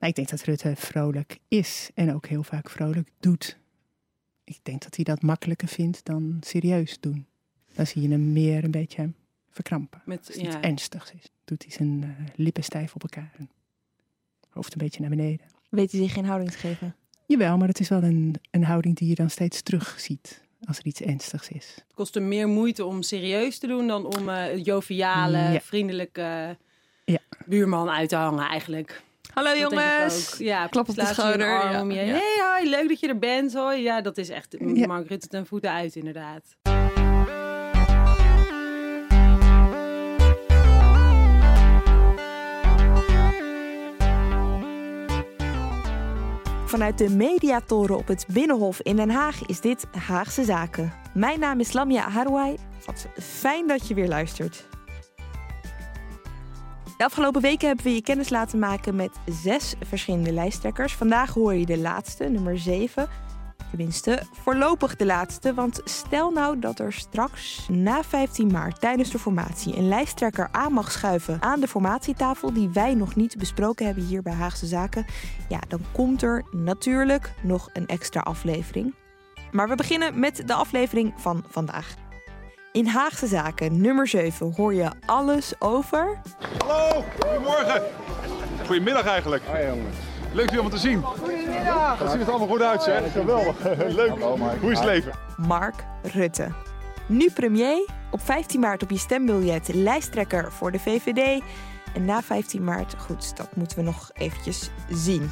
Maar ik denk dat Rutte vrolijk is en ook heel vaak vrolijk doet. Ik denk dat hij dat makkelijker vindt dan serieus doen. Dan zie je hem meer een beetje verkrampen. Met, Als het ja, ernstigs is. Doet hij zijn eh, lippen stijf op elkaar. En hoofd een beetje naar beneden. Weet hij zich geen houding te geven? Jawel, maar het is wel een, een houding die je dan steeds terug ziet. Als er iets ernstigs is. het kost hem meer moeite om serieus te doen dan om eh, het joviale, Ja. vriendelijke Ja. buurman uit te hangen eigenlijk. Hallo Dat jongens! Ja, Klap op de schouder, arm ja. om je. Ja. Hey, hoi, leuk dat je er bent. Hoi. Ja, dat is echt Ja. Mark Rutte ten voeten uit inderdaad. Vanuit de mediatoren op het Binnenhof in Den Haag is dit Haagse Zaken. Mijn naam is Lamia Harouai. Wat fijn dat je weer luistert. De afgelopen weken hebben we je kennis laten maken met zes verschillende lijsttrekkers. Vandaag hoor je de laatste, nummer 7. Tenminste, voorlopig de laatste. Want stel nou dat er straks na 15 maart tijdens de formatie een lijsttrekker aan mag schuiven aan de formatietafel die wij nog niet besproken hebben hier bij Haagse Zaken. Ja, dan komt er natuurlijk nog een extra aflevering. Maar we beginnen met de aflevering van vandaag. In Haagse Zaken nummer 7 hoor je alles over Hallo, goedemorgen. Goedemiddag eigenlijk. Leuk jullie allemaal te zien. Goedemiddag. Dat ziet er allemaal goed uit, zeg. Geweldig. Leuk. Hoe is het leven? Mark Rutte. Nu premier, op 15 maart op je stembiljet lijsttrekker voor de VVD. En na 15 maart, goed, dat moeten we nog eventjes zien.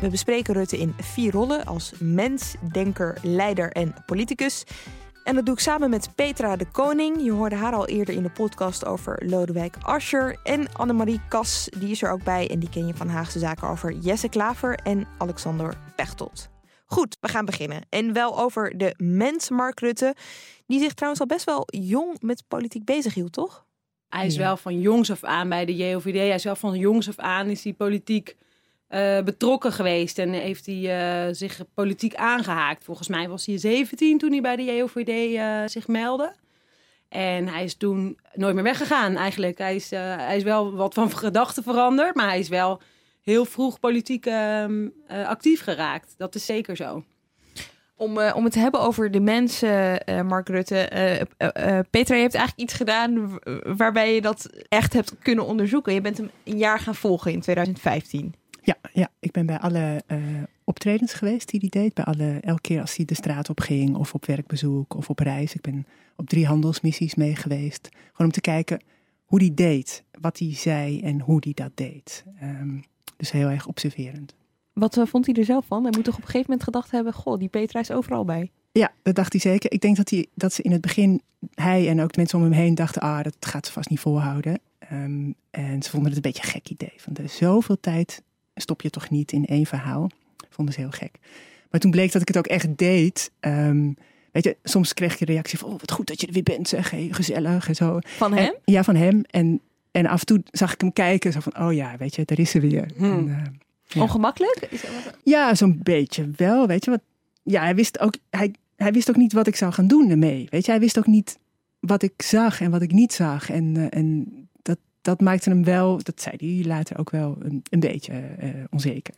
We bespreken Rutte in vier rollen als mens, denker, leider en politicus. En dat doe ik samen met Petra de Koning. Je hoorde haar al eerder in de podcast over Lodewijk Asscher. En Annemarie Kas, die is er ook bij. En die ken je van Haagse Zaken over Jesse Klaver en Alexander Pechtold. Goed, we gaan beginnen. En wel over de mens Mark Rutte. Die zich trouwens al best wel jong met politiek bezig hield, toch? Hij is Ja. wel van jongs af aan bij de JOVD. Hij is wel van jongs af aan is hij politiek eh, betrokken geweest. En heeft hij eh, zich politiek aangehaakt. Volgens mij was hij 17 toen hij bij de JOVD eh, zich meldde. En hij is toen nooit meer weggegaan eigenlijk. Hij is, hij is wel wat van gedachten veranderd. Maar hij is wel heel vroeg politiek ehm, eh, actief geraakt. Dat is zeker zo. Om, om het te hebben over de mensen, Mark Rutte. Petra, je hebt eigenlijk iets gedaan waarbij je dat echt hebt kunnen onderzoeken. Je bent hem een jaar gaan volgen in 2015. Ja, ja, ik ben bij alle eh, optredens geweest die hij deed. Bij alle, elke keer als hij de straat op ging of op werkbezoek of op reis. Ik ben op drie handelsmissies mee geweest. Gewoon om te kijken hoe hij deed, wat hij zei en hoe hij dat deed. Ehm, dus heel erg observerend. Wat eh, vond hij er zelf van? Hij moet toch op een gegeven moment gedacht hebben: Goh, die Petra is overal bij. Ja, dat dacht hij zeker. Ik denk dat, hij, dat ze in het begin, hij en ook de mensen om hem heen, dachten: ah, dat gaat ze vast niet volhouden. Ehm, en ze vonden het een beetje een gek idee. Van de zoveel tijd stop je toch niet in één verhaal. Vonden ze heel gek. Maar toen bleek dat ik het ook echt deed. Ehm, weet je, soms kreeg je een reactie van: oh, wat goed dat je er weer bent, zeg. Hey, gezellig en zo. Van En- hem? ja, van hem. En, en af en toe zag ik hem kijken, zo van: oh ja, weet je, daar is ze weer. Hmm. En, eh, ja. Ongemakkelijk? Is dat wat- Ja, zo'n beetje wel. Weet je wat? Ja, hij wist ook, hij, hij wist ook niet wat ik zou gaan doen ermee. Weet je, hij wist ook niet wat ik zag en wat ik niet zag. En, eh, en dat, maakte hem wel, dat zei hij later ook wel, een, een beetje eh, onzeker.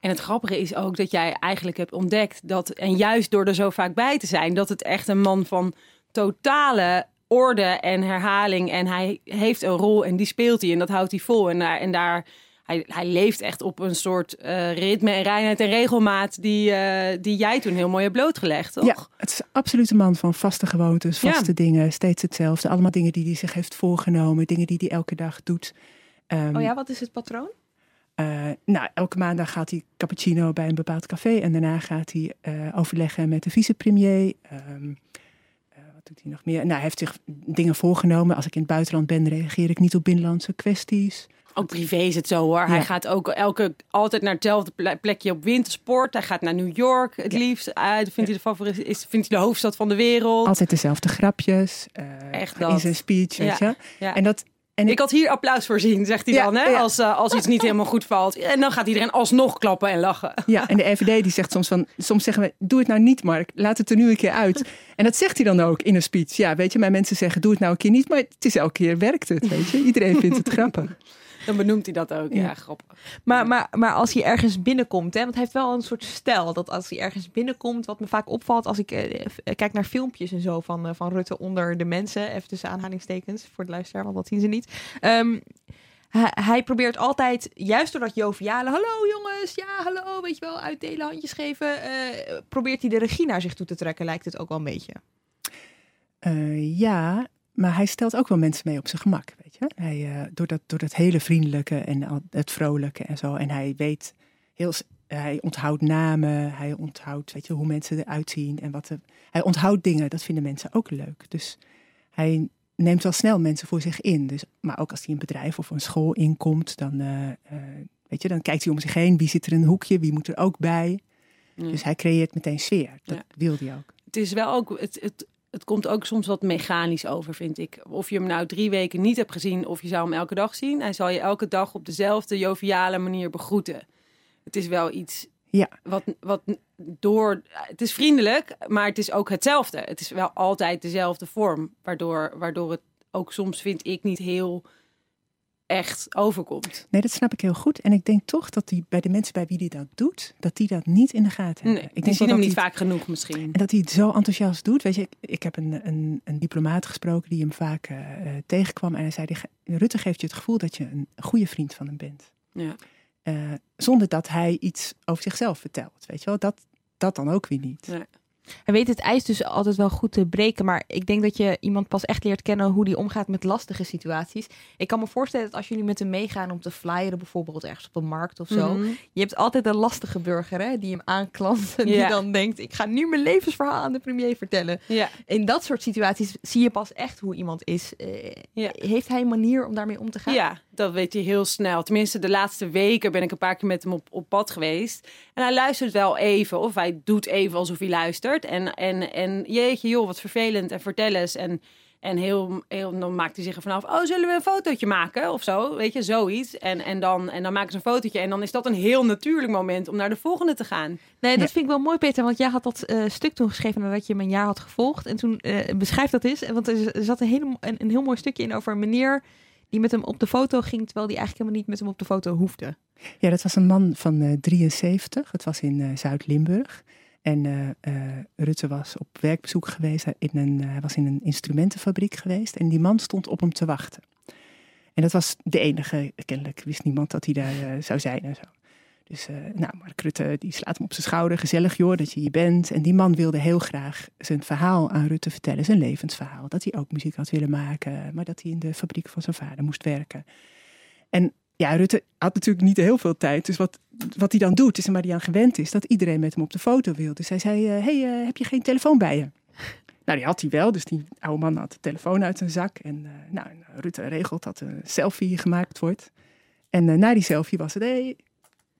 En het grappige is ook dat jij eigenlijk hebt ontdekt dat, en juist door er zo vaak bij te zijn, dat het echt een man van totale orde en herhaling. En hij heeft een rol en die speelt hij en dat houdt hij vol. En daar, en daar hij, hij leeft echt op een soort eh, ritme en reinheid en regelmaat die, eh, die jij toen heel mooi hebt blootgelegd, toch? Ja, het is absoluut een man van vaste gewoontes, Ja. vaste dingen, steeds hetzelfde. Allemaal dingen die hij zich heeft voorgenomen, dingen die hij elke dag doet. Ehm, Oh ja, wat is het patroon? Eh, nou, elke maandag gaat hij cappuccino bij een bepaald café. En daarna gaat hij eh, overleggen met de vicepremier. Ehm, eh, wat doet hij nog meer? Nou, hij heeft zich dingen voorgenomen. Als ik in het buitenland ben, reageer ik niet op binnenlandse kwesties. Ook privé is het zo hoor. Hij gaat ook elke, altijd naar hetzelfde ple- plekje op wintersport. Hij gaat naar New York het Ja. liefst. Dat vindt hij de favoriet, is, vindt hij de hoofdstad van de wereld. Altijd dezelfde grapjes. eh, Echt in zijn speech, weet Ja, je. En dat... En Ik had hier applaus voorzien, zegt hij dan, hè? Als, eh, als iets niet helemaal goed valt. En dan gaat iedereen alsnog klappen en lachen. Ja, en de RVD die zegt soms van, soms zeggen we, doe het nou niet Mark, laat het er nu een keer uit. En dat zegt hij dan ook in een speech. Ja, weet je, mijn mensen zeggen, doe het nou een keer niet, maar het is elke keer werkt het, weet je. Iedereen vindt het grappig. Dan benoemt hij dat ook. Ja, Ja. grappig. Maar, maar, maar als hij ergens binnenkomt, hè, want hij heeft wel een soort stijl. Dat als hij ergens binnenkomt, wat me vaak opvalt als ik eh, kijk naar filmpjes en zo van, eh, van Rutte onder de mensen. Even tussen aanhalingstekens voor de luisteraar, want dat zien ze niet. Ehm, hij, hij probeert altijd, juist door dat joviale, hallo jongens, ja hallo, weet je wel, uitdelen, handjes geven. eh, probeert hij de regie naar zich toe te trekken, lijkt het ook wel een beetje. Eh, ja, maar hij stelt ook wel mensen mee op zijn gemak, weet je. Hij, eh, door, dat, door dat hele vriendelijke en het vrolijke en zo. En hij weet heel, hij onthoudt namen, hij onthoudt, weet je, hoe mensen eruit zien en wat de, hij onthoudt dingen. Dat vinden mensen ook leuk. Dus hij neemt wel snel mensen voor zich in. Dus, maar ook als hij een bedrijf of een school inkomt, dan, eh, eh, weet je, dan kijkt hij om zich heen. Wie zit er in een hoekje? Wie moet er ook bij? Dus hij creëert meteen sfeer. Dat Ja. wil hij ook. Het is wel ook... Het, het, het komt ook soms wat mechanisch over, vind ik. Of je hem nou drie weken niet hebt gezien... of je zou hem elke dag zien. Hij zal je elke dag op dezelfde joviale manier begroeten. Het is wel iets... Ja. Wat, wat door... Het is vriendelijk, maar het is ook hetzelfde. Het is wel altijd dezelfde vorm. Waardoor, waardoor het ook soms, vind ik, niet heel echt overkomt. Nee, dat snap ik heel goed. En ik denk toch dat die bij de mensen bij wie hij dat doet, dat die dat niet in de gaten hebben. Nee, ik die denk zien hem dat niet vaak genoeg misschien. En dat hij het zo enthousiast doet. Weet je, ik, ik heb een, een, een diplomaat gesproken die hem vaak eh, eh, tegenkwam. En hij zei, die Rutte geeft je het gevoel dat je een goede vriend van hem bent. Ja. Eh, zonder dat hij iets over zichzelf vertelt. Weet je wel, dat, dat dan ook weer niet. Ja. Hij weet het ijs dus altijd wel goed te breken. Maar ik denk dat je iemand pas echt leert kennen hoe die omgaat met lastige situaties. Ik kan me voorstellen dat als jullie met hem meegaan om te flyeren, bijvoorbeeld ergens op een markt of zo. Mhm. Je hebt altijd een lastige burger hè, die hem aanklant. En die dan denkt, ik ga nu mijn levensverhaal aan de premier vertellen. Ja. In dat soort situaties zie je pas echt hoe iemand is. Eh, Ja. Heeft hij een manier om daarmee om te gaan? Ja, dat weet hij heel snel. Tenminste, de laatste weken ben ik een paar keer met hem op, op pad geweest. En hij luistert wel even, of hij doet even alsof hij luistert. En, en, en jeetje, joh, wat vervelend. En vertel eens. En, en heel, heel, dan maakt hij zich er vanaf. Oh, zullen we een fotootje maken? Of zo, weet je, zoiets. En, en, dan, en dan maken ze een fotootje. En dan is dat een heel natuurlijk moment om naar de volgende te gaan. Nee, dat Ja. vind ik wel mooi, Peter. Want jij had dat eh, stuk toen geschreven nadat je hem een jaar had gevolgd. En toen eh, beschrijf dat eens. Want er zat een, hele, een, een heel mooi stukje in over een meneer die met hem op de foto ging, terwijl die eigenlijk helemaal niet met hem op de foto hoefde. Ja, dat was een man van eh 73. Het was in eh, Zuid-Limburg. En eh, Rutte was op werkbezoek geweest. In een, hij was in een instrumentenfabriek geweest. En die man stond op hem te wachten. En dat was de enige, kennelijk wist niemand dat hij daar zou zijn en zo. Dus eh, nou, Mark Rutte die slaat hem op zijn schouder. Gezellig joh, dat je hier bent. En die man wilde heel graag zijn verhaal aan Rutte vertellen. Zijn levensverhaal. Dat hij ook muziek had willen maken. Maar dat hij in de fabriek van zijn vader moest werken. En ja, Rutte had natuurlijk niet heel veel tijd. Dus wat, wat hij dan doet, is waar hij aan gewend is, dat iedereen met hem op de foto wil. Dus hij zei, hé, hey, eh, heb je geen telefoon bij je? Nou, die had hij wel. Dus die oude man had de telefoon uit zijn zak. En eh, nou, eh, Rutte regelt dat een selfie gemaakt wordt. En eh, na die selfie was het, hey,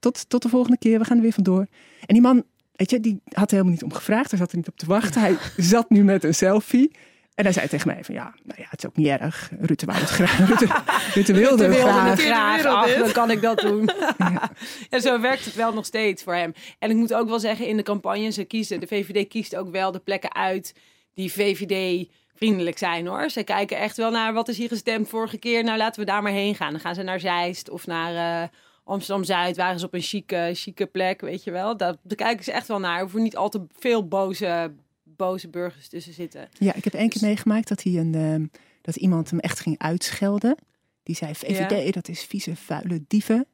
tot, tot de volgende keer, we gaan er weer vandoor. En die man, weet je, die had er helemaal niet om gevraagd. Hij zat er niet op te wachten. Hij zat nu met een selfie. En hij zei tegen mij van, ja, nou ja, het is ook niet erg. Rutte wou het graag. Rutte, Rutte wilde Rutte het wilde graag. graag. Ach, dan kan ik dat doen. Ja. En zo werkt het wel nog steeds voor hem. En ik moet ook wel zeggen, in de campagne, ze kiezen, de VVD kiest ook wel de plekken uit die VVD vriendelijk zijn hoor. Ze kijken echt wel naar wat is hier gestemd vorige keer. Nou, laten we daar maar heen gaan. Dan gaan ze naar Zeist of naar eh, Amsterdam-Zuid. Waren ze op een chique, chique plek, weet je wel. Daar, daar kijken ze echt wel naar. Er hoeven niet al te veel boze, boze burgers tussen zitten. Ja, ik heb één keer meegemaakt dat, hij een, ehm, dat iemand hem echt ging uitschelden. Die zei, VVD, dat is vieze, vuile dieven.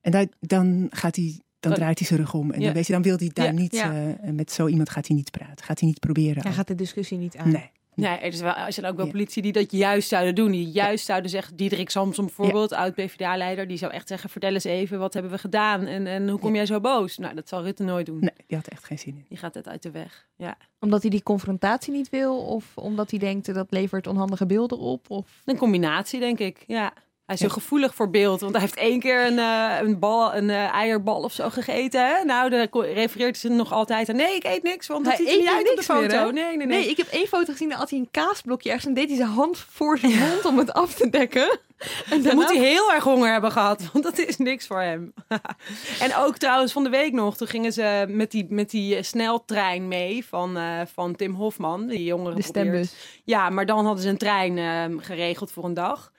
En daar, dan gaat hij... Dan Dat- draait hij zijn rug om. En Ja. dan, weet je, dan wil hij daar Ja, niet... ja. eh, met zo iemand gaat hij niet praten. Gaat hij niet proberen. Hij ook. gaat de discussie niet aan. Nee. Nee, er, is wel, er zijn ook wel Ja. politie die dat juist zouden doen. Die juist zouden zeggen, Diederik Samsom bijvoorbeeld, oud-PVDA-leider, die zou echt zeggen, vertel eens even, wat hebben we gedaan? En, en hoe kom jij zo boos? Nou, dat zal Rutte nooit doen. nee, die had echt geen zin in. Die gaat het uit de weg. Ja. Omdat hij die confrontatie niet wil? Of omdat hij denkt dat levert onhandige beelden op? Of... Een combinatie, denk ik. Ja. Hij is zo gevoelig voor beeld, want hij heeft één keer een, eh, een, bal, een eh, eierbal of zo gegeten. Hè? Nou, daar ko- refereert ze nog altijd aan. Nee, ik eet niks, want dat Hij ziet er niet eet uit op de meer, foto. hè? nee, nee, nee. Nee, ik heb één foto gezien. Dan had hij een kaasblokje ergens en deed hij zijn hand voor zijn mond om het af te dekken. En Dan moet hij heel erg honger hebben gehad, want dat is niks voor hem. en ook trouwens van de week nog, toen gingen ze met die, met die eh, sneltrein mee van, van Tim Hofman, die jongeren de stembus. Ja, maar dan hadden ze een trein eh, geregeld voor een dag.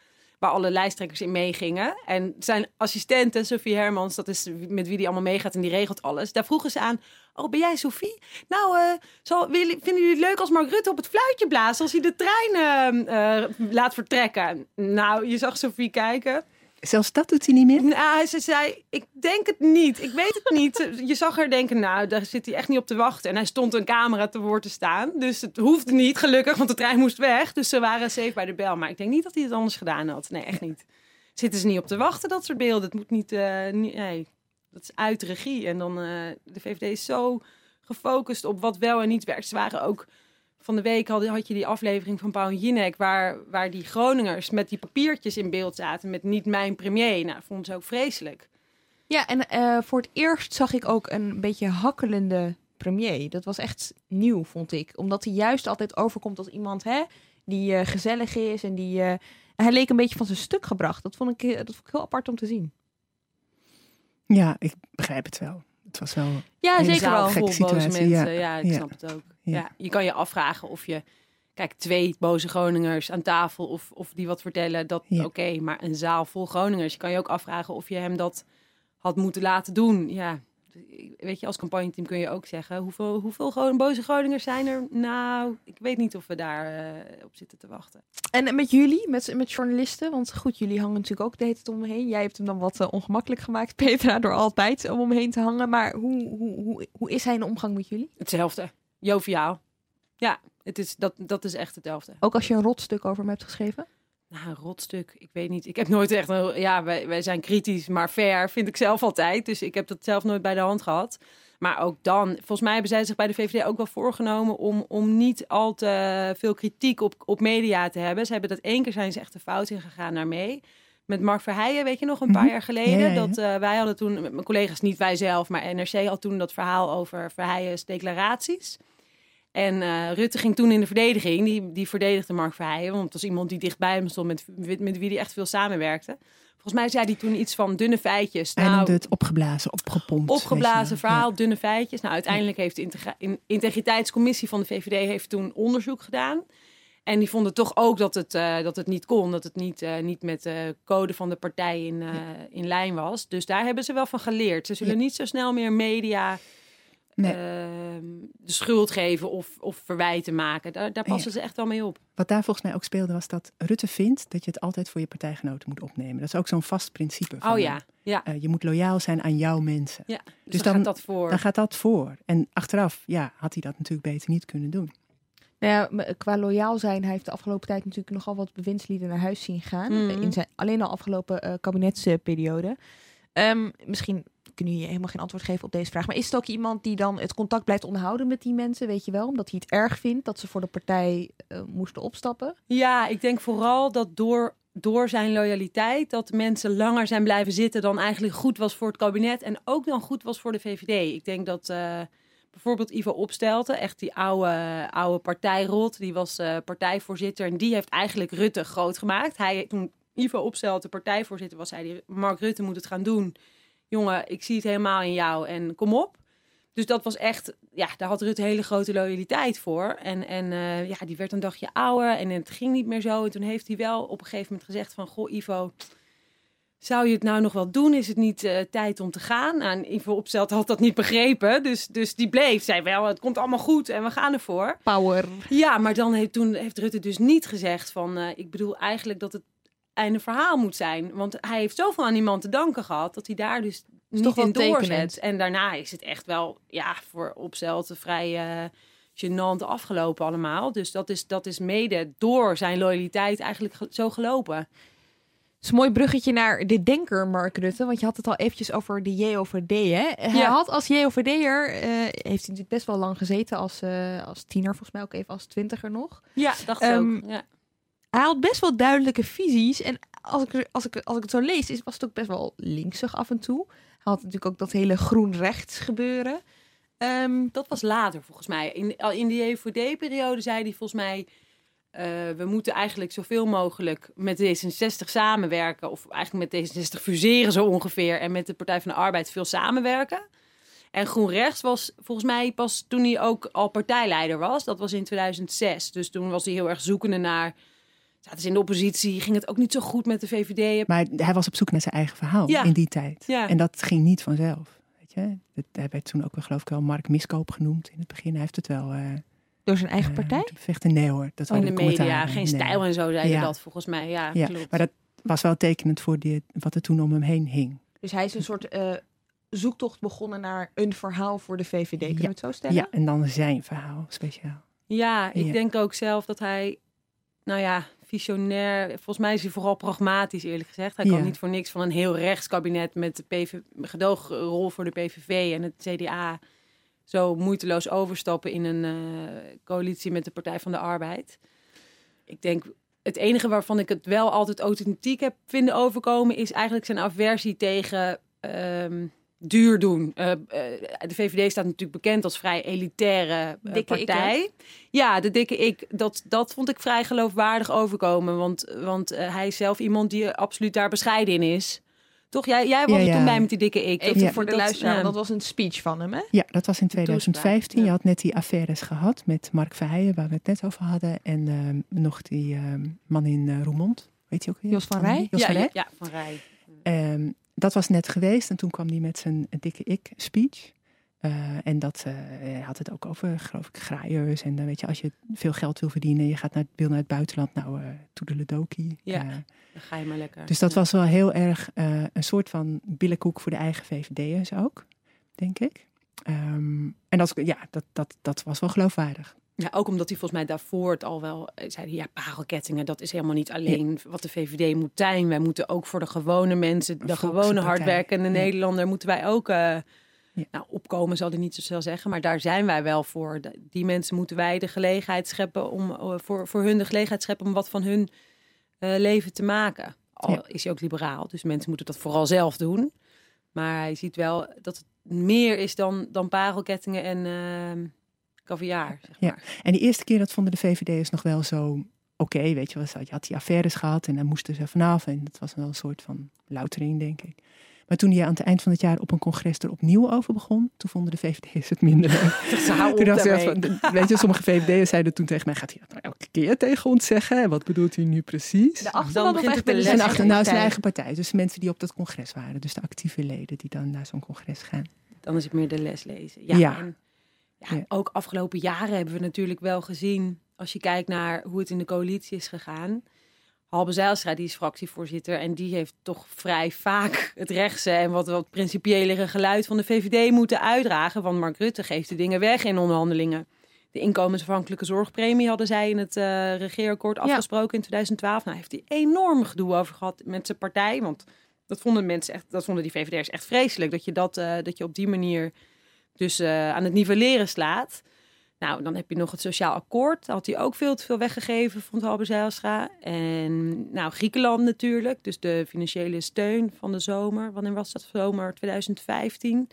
Waar alle lijsttrekkers in meegingen. En zijn assistente, Sophie Hermans, dat is met wie die allemaal meegaat en die regelt alles. Daar vroegen ze aan: Oh, ben jij Sophie? Nou, eh, zal, vinden jullie het leuk als Mark Rutte op het fluitje blaast als hij de trein eh, eh, laat vertrekken? Nou, je zag Sophie kijken. Zelfs dat doet hij niet meer. Nou, ze zei, ik denk het niet. Ik weet het niet. Je zag haar denken, nou, daar zit hij echt niet op te wachten. En hij stond een camera te woord te staan. Dus het hoefde niet, gelukkig, want de trein moest weg. Dus ze waren safe bij de bel. Maar ik denk niet dat hij het anders gedaan had. Nee, echt niet. Zitten ze niet op te wachten, dat soort beelden. Het moet niet, eh, nee, dat is uit regie. En dan, eh, de VVD is zo gefocust op wat wel en niet werkt. Ze waren ook... Van de week had, had je die aflevering van Paul Jinek... Waar, waar die Groningers met die papiertjes in beeld zaten... met niet mijn premier. Nou, vonden ze ook vreselijk. Ja, en eh, voor het eerst zag ik ook een beetje hakkelende premier. Dat was echt nieuw, vond ik. Omdat hij juist altijd overkomt als iemand hè, die eh, gezellig is en die... eh, hij leek een beetje van zijn stuk gebracht. Dat vond ik, dat vond ik heel apart om te zien. Ja, ik begrijp het wel. Het was wel. Ja, Een zeker zaal wel. Gekke vol boze situatie, mensen. ja. Ja, ik Ja. snap het ook. Ja. Ja. je kan je afvragen of je... Kijk, twee boze Groningers aan tafel of, of die wat vertellen, dat Ja. oké. maar een zaal vol Groningers, je kan je ook afvragen of je hem dat had moeten laten doen. Ja, weet je, als campagneteam kun je ook zeggen, hoeveel, hoeveel Gron- boze Groningers zijn er? Nou, ik weet niet of we daar eh, op zitten te wachten. En met jullie, met, met journalisten, want goed, jullie hangen natuurlijk ook de hele tijd om me heen. Jij hebt hem dan wat eh, ongemakkelijk gemaakt, Petra, door altijd om me heen te hangen. Maar hoe, hoe, hoe, hoe is hij in de omgang met jullie? Hetzelfde. Joviaal. Ja, het is, dat, dat is echt hetzelfde. Ook als je een rotstuk over hem hebt geschreven? Nou, een rotstuk. Ik weet niet. Ik heb nooit echt een. Ja, wij, wij zijn kritisch, maar fair vind ik zelf altijd. Dus ik heb dat zelf nooit bij de hand gehad. Maar ook dan, volgens mij hebben zij zich bij de VVD ook wel voorgenomen om, om niet al te veel kritiek op, op media te hebben. Ze hebben dat één keer zijn ze echt de fout in gegaan naar mee. Met Mark Verheijen, weet je nog, een paar Mhm. jaar geleden. Ja, ja, ja. Dat eh, wij hadden toen, met mijn collega's, niet wij zelf, maar NRC had toen dat verhaal over Verheijen's declaraties. En eh, Rutte ging toen in de verdediging. Die, die verdedigde Mark Verheijen. Want het was iemand die dichtbij hem stond. Met, met, met wie hij echt veel samenwerkte. Volgens mij zei hij toen iets van dunne feitjes. Hij noemde Nou, het opgeblazen, opgepompt. opgeblazen verhaal, dunne feitjes. Nou, uiteindelijk heeft de integra- in- integriteitscommissie van de VVD heeft toen onderzoek gedaan. En die vonden toch ook dat het, eh, dat het niet kon. Dat het niet, eh, niet met de code van de partij in, in lijn was. Dus daar hebben ze wel van geleerd. Ze zullen Ja. niet zo snel meer media Nee. ehm, de schuld geven of, of verwijten maken. Daar, daar passen ze echt wel mee op. Wat daar volgens mij ook speelde was dat Rutte vindt dat je het altijd voor je partijgenoten moet opnemen. Dat is ook zo'n vast principe. Van Oh ja, ja. eh, je moet loyaal zijn aan jouw mensen. ja. Dus, Dus dan, dan- gaat dat voor. Dan gaat dat voor. En achteraf, ja, had hij dat natuurlijk beter niet kunnen doen. Nou ja, qua loyaal zijn, hij heeft de afgelopen tijd natuurlijk nogal wat bewindslieden naar huis zien gaan. Eh, In zijn, alleen al afgelopen eh, kabinetsperiode. Ehm, misschien kunnen jullie helemaal geen antwoord geven op deze vraag. Maar is het ook iemand die dan het contact blijft onderhouden met die mensen, weet je wel? Omdat hij het erg vindt dat ze voor de partij eh, moesten opstappen? Ja, ik denk vooral dat door, door zijn loyaliteit... dat mensen langer zijn blijven zitten dan eigenlijk goed was voor het kabinet... en ook dan goed was voor de VVD. Ik denk dat eh, bijvoorbeeld Ivo Opstelten, echt die oude, oude partijrot... die was eh, partijvoorzitter en die heeft eigenlijk Rutte groot gemaakt. Hij, toen Ivo Opstelten partijvoorzitter was, zei hij... Mark Rutte moet het gaan doen. Jongen, ik zie het helemaal in jou en kom op. Dus dat was echt, ja, daar had Rutte hele grote loyaliteit voor. En, en eh, ja, die werd een dagje ouder en het ging niet meer zo. En toen heeft hij wel op een gegeven moment gezegd van, goh Ivo, zou je het nou nog wel doen? Is het niet eh, tijd om te gaan? Nou, en Ivo Opstelt had dat niet begrepen, dus, dus die bleef. Zei wel, het komt allemaal goed en we gaan ervoor. Power. Ja, maar dan heeft, toen heeft Rutte dus niet gezegd van... eh, ik bedoel eigenlijk dat het einde verhaal moet zijn. Want hij heeft zoveel aan die man te danken gehad... dat hij daar dus niet in doorzet. tekenend. En daarna is het echt wel ja, voor Opstelten vrij eh gênant afgelopen allemaal. Dus dat is, dat is mede door zijn loyaliteit eigenlijk ge- zo gelopen. Het is een mooi bruggetje naar de denker Mark Rutte. Want je had het al eventjes over de JOVD. Hè? Hij Ja. had als JOVD'er, eh heeft hij natuurlijk best wel lang gezeten. Als, eh, als tiener, volgens mij ook even als twintiger nog. Ja, dacht Ehm, ook. Ja. Hij had best wel duidelijke visies. En als ik, als, ik, als ik het zo lees, is, was het ook best wel linksig af en toe. Hij had natuurlijk ook dat hele groen-rechts gebeuren. Ehm, Dat was later volgens mij. In, in die EVD-periode zei hij volgens mij... eh, we moeten eigenlijk zoveel mogelijk met D66 samenwerken. Of eigenlijk met D66 fuseren zo ongeveer. En met de Partij van de Arbeid veel samenwerken. En GroenRechts was volgens mij pas toen hij ook al partijleider was. Dat was in 2006. Dus toen was hij heel erg zoekende naar... Zaten ze in de oppositie, ging het ook niet zo goed met de VVD. Maar hij was op zoek naar zijn eigen verhaal Ja. in die tijd. Ja. En dat ging niet vanzelf. Weet je? Het, hij werd toen ook wel, geloof ik wel Mark Miskoop genoemd in het begin. Hij heeft het wel eh door zijn eigen eh, partij? bevechten. Nee hoor, dat Oh, in de media, geen Nee. stijl en zo zeiden Ja. dat volgens mij. Ja, Ja, klopt. maar dat was wel tekenend voor die, wat er toen om hem heen hing. Dus hij is een soort eh, zoektocht begonnen naar een verhaal voor de VVD. Kunnen Ja. we het zo stellen? Ja, en dan zijn verhaal speciaal. Ja, ik Ja. denk ook zelf dat hij, nou ja, visionair. Volgens mij is hij vooral pragmatisch, eerlijk gezegd. Hij Ja. kan niet voor niks van een heel rechtskabinet met de PV, gedoogrol voor de PVV en het CDA zo moeiteloos overstappen in een eh, coalitie met de Partij van de Arbeid. Ik denk, het enige waarvan ik het wel altijd authentiek heb vinden overkomen, is eigenlijk zijn aversie tegen ehm, duur doen. Eh, eh, de VVD staat natuurlijk bekend als vrij elitaire Dikke ik, partij. ja, de dikke ik, dat, dat vond ik vrij geloofwaardig overkomen. Want, want eh, hij is zelf iemand die absoluut daar bescheiden in is. Toch? Jij, jij was Ja, er ja. toen bij met die dikke ik. Even Ja. voor de dat- luisteraar, dat was een speech van hem, hè? Ja, dat was in 2015. ja. Je had net die affaires gehad met Mark Verheijen, waar we het net over hadden. En ehm, nog die ehm, man in Roermond. Weet je ook weer? Jos van Rij? Jos ja, van ja, Rij. ja, van Rij. Ehm, dat was net geweest en toen kwam hij met zijn dikke ik-speech. Eh, en dat eh, hij had het ook over, geloof ik, graaiers. En dan weet je, als je veel geld wil verdienen, je gaat naar, wil naar het buitenland, nou, toedeledokie. Ja. Eh, Dan ga je maar lekker. dus dat Ja. was wel heel erg een soort van billenkoek voor de eigen VVD'ers ook, denk ik. Ehm, en dat, ja, dat, dat, dat was wel geloofwaardig. Ja, ook omdat hij volgens mij daarvoor het al wel eh, zei. Ja, parelkettingen, dat is helemaal niet alleen wat de VVD moet zijn. Wij moeten ook voor de gewone mensen, de gewone hardwerkende Ja. Nederlander, moeten wij ook eh, Ja. nou, opkomen, zal hij niet zo snel zeggen. Maar daar zijn wij wel voor. Die mensen moeten wij de gelegenheid scheppen om eh, voor, voor hun de gelegenheid scheppen om wat van hun leven te maken. Al is hij ook liberaal, dus mensen moeten dat vooral zelf doen. Maar hij ziet wel dat het meer is dan, dan parelkettingen en eh caviar. Zeg Ja. maar. En die eerste keer dat vonden de VVD'ers nog wel zo oké, weet je wel. Je had die affaires gehad en daar moesten ze vanaf. En dat was wel een soort van loutering, denk ik. Maar toen hij aan het eind van het jaar op een congres er opnieuw over begon, toen vonden de VVD'ers het minder leuk. Ze Toen dacht daarmee. van, weet je, sommige VVD'ers zeiden toen tegen mij, gaat hij dat nou elke keer tegen ons zeggen? En wat bedoelt hij nu precies? De achterban of echt te de lessen. achter, nou, zijn eigen partij. Dus mensen die op dat congres waren. Dus de actieve leden die dan naar zo'n congres gaan. Dan is het meer de les lezen. Ja, Ja. En, ja, Ja. Ook afgelopen jaren hebben we natuurlijk wel gezien, als je kijkt naar hoe het in de coalitie is gegaan. Halbe Zijlstra, die is fractievoorzitter en die heeft toch vrij vaak het rechtse en wat, wat principiëlere geluid van de VVD moeten uitdragen. Want Mark Rutte geeft de dingen weg in onderhandelingen. De inkomensafhankelijke zorgpremie hadden zij in het eh regeerakkoord afgesproken in 2012. Nou heeft hij enorm gedoe over gehad met zijn partij. Want dat vonden mensen echt, dat vonden die VVD'ers echt vreselijk. Dat je dat, eh, dat je op die manier dus eh, aan het nivelleren slaat. Nou, dan heb je nog het sociaal akkoord. Daar had hij ook veel te veel weggegeven, vond Halbe Zijlstra. En nou, Griekenland natuurlijk. Dus de financiële steun van de zomer. Wanneer was dat? Zomer 2015.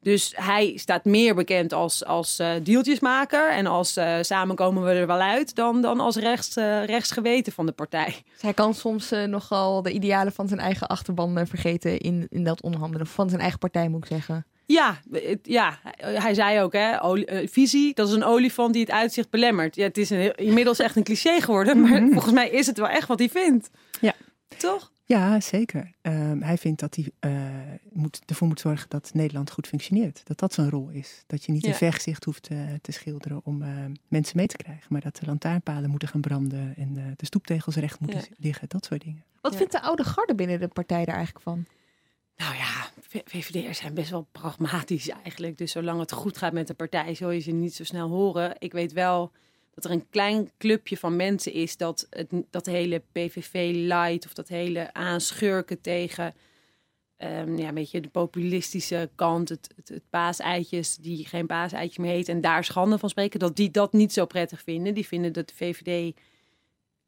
Dus hij staat meer bekend als, als eh deeltjesmaker. En als eh, samen komen we er wel uit. Dan, dan als rechts, rechtsgeweten van de partij. Dus hij kan soms nogal de idealen van zijn eigen achterban vergeten in, in dat onderhandelen. Van zijn eigen partij, moet ik zeggen. Ja, het- ja, hij zei ook, hè, olie- eh, visie, dat is een olifant die het uitzicht belemmert. Ja, het is een, heel- inmiddels echt een cliché geworden, maar volgens mij is het wel echt wat hij vindt. Ja. Toch? Ja, zeker. Ehm, hij vindt dat hij eh, moet, ervoor moet zorgen dat Nederland goed functioneert. Dat dat zijn rol is. Dat je niet Ja. een vergezicht hoeft eh, te schilderen om eh, mensen mee te krijgen. Maar dat de lantaarnpalen moeten gaan branden en de stoeptegels recht moeten Ja. liggen. Dat soort dingen. Wat Ja. vindt de oude garde binnen de partij daar eigenlijk van? Nou ja, VVD'ers zijn best wel pragmatisch eigenlijk. Dus zolang het goed gaat met de partij, zul je ze niet zo snel horen. Ik weet wel dat er een klein clubje van mensen is dat het, dat hele PVV-light of dat hele aanschurken tegen ehm, ja, een beetje de populistische kant, het, het, het paaseitjes die geen paaseitje meer heet en daar schande van spreken, dat die dat niet zo prettig vinden. Die vinden dat de VVD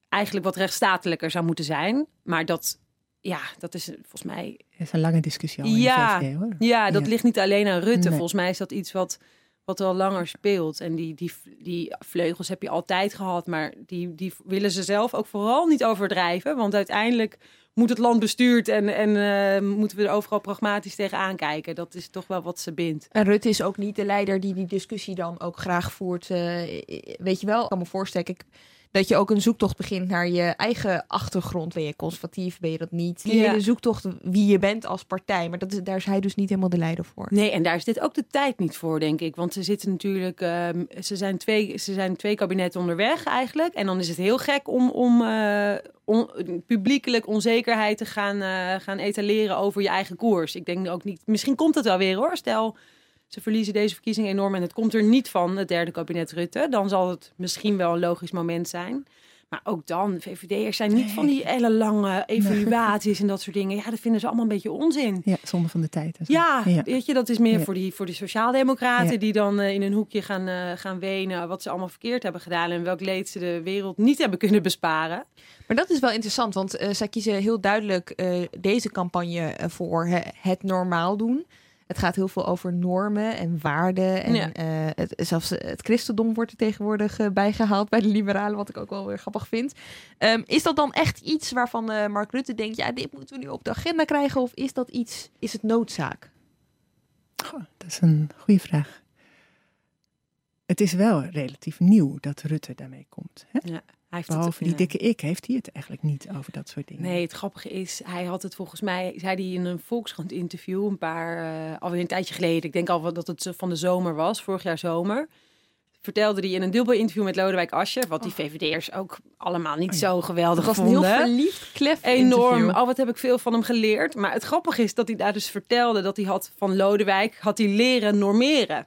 eigenlijk wat rechtsstatelijker zou moeten zijn. Maar dat, ja, dat is volgens mij... Dat is een lange discussie al in Ja, de VVD, hoor. Ja, dat Ja. ligt niet alleen aan Rutte. Nee. Volgens mij is dat iets wat, wat al langer speelt. En die, die, die vleugels heb je altijd gehad. Maar die, die willen ze zelf ook vooral niet overdrijven. Want uiteindelijk moet het land bestuurd en, en eh, moeten we er overal pragmatisch tegenaan kijken. Dat is toch wel wat ze bindt. En Rutte is ook niet de leider die die discussie dan ook graag voert. eh, weet je wel, ik kan me voorstellen ik, dat je ook een zoektocht begint naar je eigen achtergrond. Ben je conservatief, ben je dat niet? Die Ja. hele zoektocht wie je bent als partij. Maar dat is, daar is hij dus niet helemaal de leider voor. Nee, en daar is dit ook de tijd niet voor, denk ik. Want ze zitten natuurlijk, ehm, ze, zijn twee, ze zijn twee kabinetten onderweg eigenlijk. En dan is het heel gek om, om on- publiekelijk onzekerheid te gaan, eh, gaan etaleren over je eigen koers. Ik denk ook niet, misschien komt het wel weer hoor. Stel, ze verliezen deze verkiezingen enorm en het komt er niet van, het derde kabinet Rutte. Dan zal het misschien wel een logisch moment zijn. Maar ook dan, VVD'ers zijn niet van die hele lange evaluaties en dat soort dingen. Ja, dat vinden ze allemaal een beetje onzin. Ja, zonde van de tijd. en zo. Ja, ja. weet je, dat is meer Ja. voor, die, voor de sociaaldemocraten Ja. die dan eh, in een hoekje gaan, eh, gaan wenen wat ze allemaal verkeerd hebben gedaan en welk leed ze de wereld niet hebben kunnen besparen. Maar dat is wel interessant, want eh, zij kiezen heel duidelijk eh, deze campagne voor he- het normaal doen. Het gaat heel veel over normen en waarden. En Ja. eh, het, zelfs het christendom wordt er tegenwoordig eh, bijgehaald bij de liberalen, wat ik ook wel weer grappig vind. Ehm, is dat dan echt iets waarvan eh, Mark Rutte denkt, ja, dit moeten we nu op de agenda krijgen? Of is dat iets, is het noodzaak? Goh, dat is een goede vraag. Het is wel relatief nieuw dat Rutte daarmee komt. Hè? Hij heeft Behalve het, die ja. dikke ik heeft hij het eigenlijk niet over dat soort dingen. Nee, het grappige is, hij had het volgens mij, zei hij in een Volkskrant interview een paar, alweer een tijdje geleden, ik denk al dat het van de zomer was, vorig jaar zomer, vertelde hij in een dubbel interview met Lodewijk Asscher, wat die VVD'ers ook allemaal niet Oh ja. zo geweldig was een heel vonden. verliefd, klef Enorm. interview. Oh, wat heb ik veel van hem geleerd. Maar het grappige is dat hij daar dus vertelde dat hij had van Lodewijk had hij leren normeren.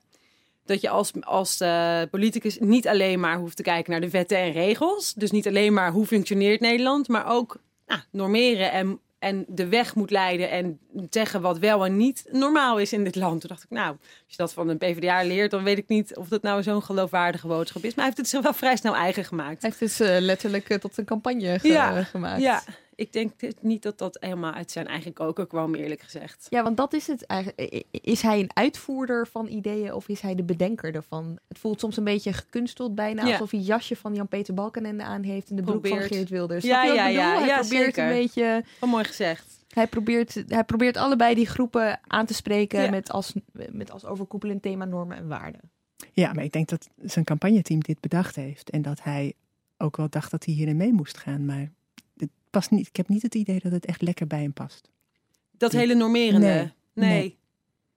Dat je als, als eh, politicus niet alleen maar hoeft te kijken naar de wetten en regels. Dus niet alleen maar hoe functioneert Nederland, maar ook nou, normeren en, en de weg moet leiden en zeggen wat wel en niet normaal is in dit land. Toen dacht ik, nou, als je dat van een PvdA leert, dan weet ik niet of dat nou zo'n geloofwaardige boodschap is. Maar hij heeft het zich wel vrij snel eigen gemaakt. Hij heeft dus eh, letterlijk eh, tot een campagne ge- Ja, gemaakt. Ja, ik denk niet dat dat helemaal uit zijn eigen koker kwam, eerlijk gezegd. Ja, want dat is het eigenlijk. Is hij een uitvoerder van ideeën of is hij de bedenker ervan? Het voelt soms een beetje gekunsteld bijna, Ja. alsof hij jasje van Jan-Peter Balkenende aan heeft en de broek van. Geert Wilders. Ja, ja, ja, Hij ja, probeert zeker. een beetje, mooi gezegd. hij probeert, hij probeert allebei die groepen aan te spreken Ja. met, als, met als overkoepelend thema normen en waarden. Ja, maar ik denk dat zijn campagneteam dit bedacht heeft. En dat hij ook wel dacht dat hij hierin mee moest gaan. Maar past niet, ik heb niet het idee dat het echt lekker bij hem past. Dat hele normerende. Nee. Nee. Nee,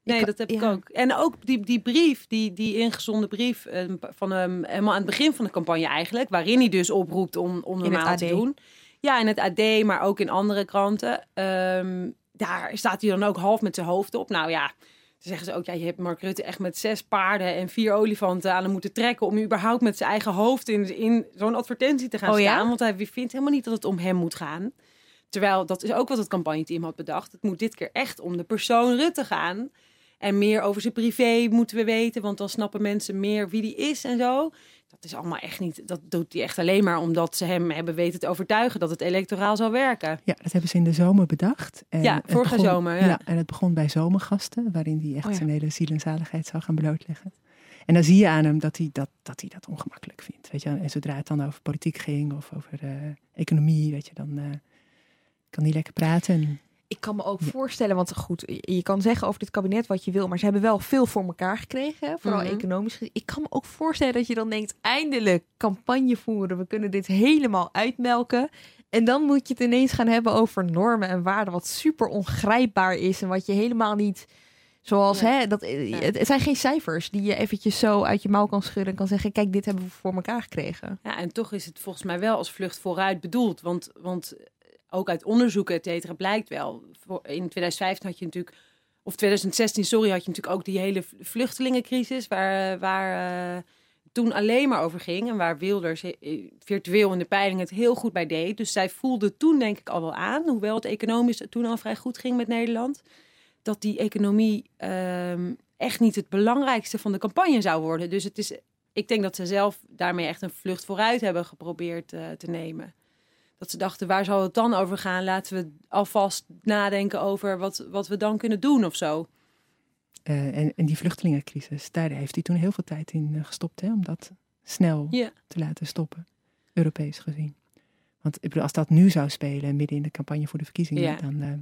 Nee. Ik- dat heb ik ook. En ook die, die brief, die, die ingezonden brief eh, van hem helemaal aan het begin van de campagne eigenlijk. Waarin hij dus oproept om, om normaal te doen. Ja, in het AD, maar ook in andere kranten. Ehm, daar staat hij dan ook half met zijn hoofd op. Nou ja, zeggen ze ook, ja, je hebt Mark Rutte echt met zes paarden en vier olifanten aan hem moeten trekken. Om überhaupt met zijn eigen hoofd in, in zo'n advertentie te gaan Oh ja? staan. Want hij vindt helemaal niet dat het om hem moet gaan. Terwijl dat is ook wat het campagneteam had bedacht. Het moet dit keer echt om de persoon Rutte gaan. En meer over zijn privé moeten we weten. Want dan snappen mensen meer wie die is en zo. Dat is allemaal echt niet. Dat doet hij echt alleen maar omdat ze hem hebben weten te overtuigen dat het electoraal zou werken. Ja, dat hebben ze in de zomer bedacht. En Ja, vorige begon- zomer, ja. en het begon bij zomergasten, waarin hij echt Oh ja. zijn hele ziel en zaligheid zou gaan blootleggen. En dan zie je aan hem dat hij dat, dat, hij dat ongemakkelijk vindt. Weet je? En zodra het dan over politiek ging of over eh, economie, weet je, dan eh, kan hij lekker praten. Ik kan me ook Ja. voorstellen, want goed, je kan zeggen over dit kabinet wat je wil, maar ze hebben wel veel voor elkaar gekregen, hè, vooral Mhm. economisch. Ik kan me ook voorstellen dat je dan denkt, eindelijk campagne voeren, we kunnen dit helemaal uitmelken. En dan moet je het ineens gaan hebben over normen en waarden, wat super ongrijpbaar is en wat je helemaal niet, zoals, Ja. hè, dat, het, het zijn geen cijfers die je eventjes zo uit je mouw kan schudden en kan zeggen, kijk, dit hebben we voor elkaar gekregen. Ja, en toch is het volgens mij wel als vlucht vooruit bedoeld. Want, want ook uit onderzoeken, et cetera, blijkt wel. In 2015 had je natuurlijk, of 2016, sorry, had je natuurlijk ook die hele vluchtelingencrisis. Waar, waar eh, toen alleen maar over ging. En waar Wilders eh, virtueel in de peiling het heel goed bij deed. Dus zij voelde toen denk ik al wel aan, hoewel het economisch toen al vrij goed ging met Nederland. Dat die economie ehm, echt niet het belangrijkste van de campagne zou worden. Dus het is ik denk dat ze zelf daarmee echt een vlucht vooruit hebben geprobeerd eh, te nemen. Dat ze dachten, waar zal het dan over gaan? Laten we alvast nadenken over wat, wat we dan kunnen doen of zo. Uh, en, en die vluchtelingencrisis, daar heeft hij toen heel veel tijd in uh, gestopt, hè, om dat snel Ja. te laten stoppen, Europees gezien. Want ik bedoel, als dat nu zou spelen, midden in de campagne voor de verkiezingen, dan... eh,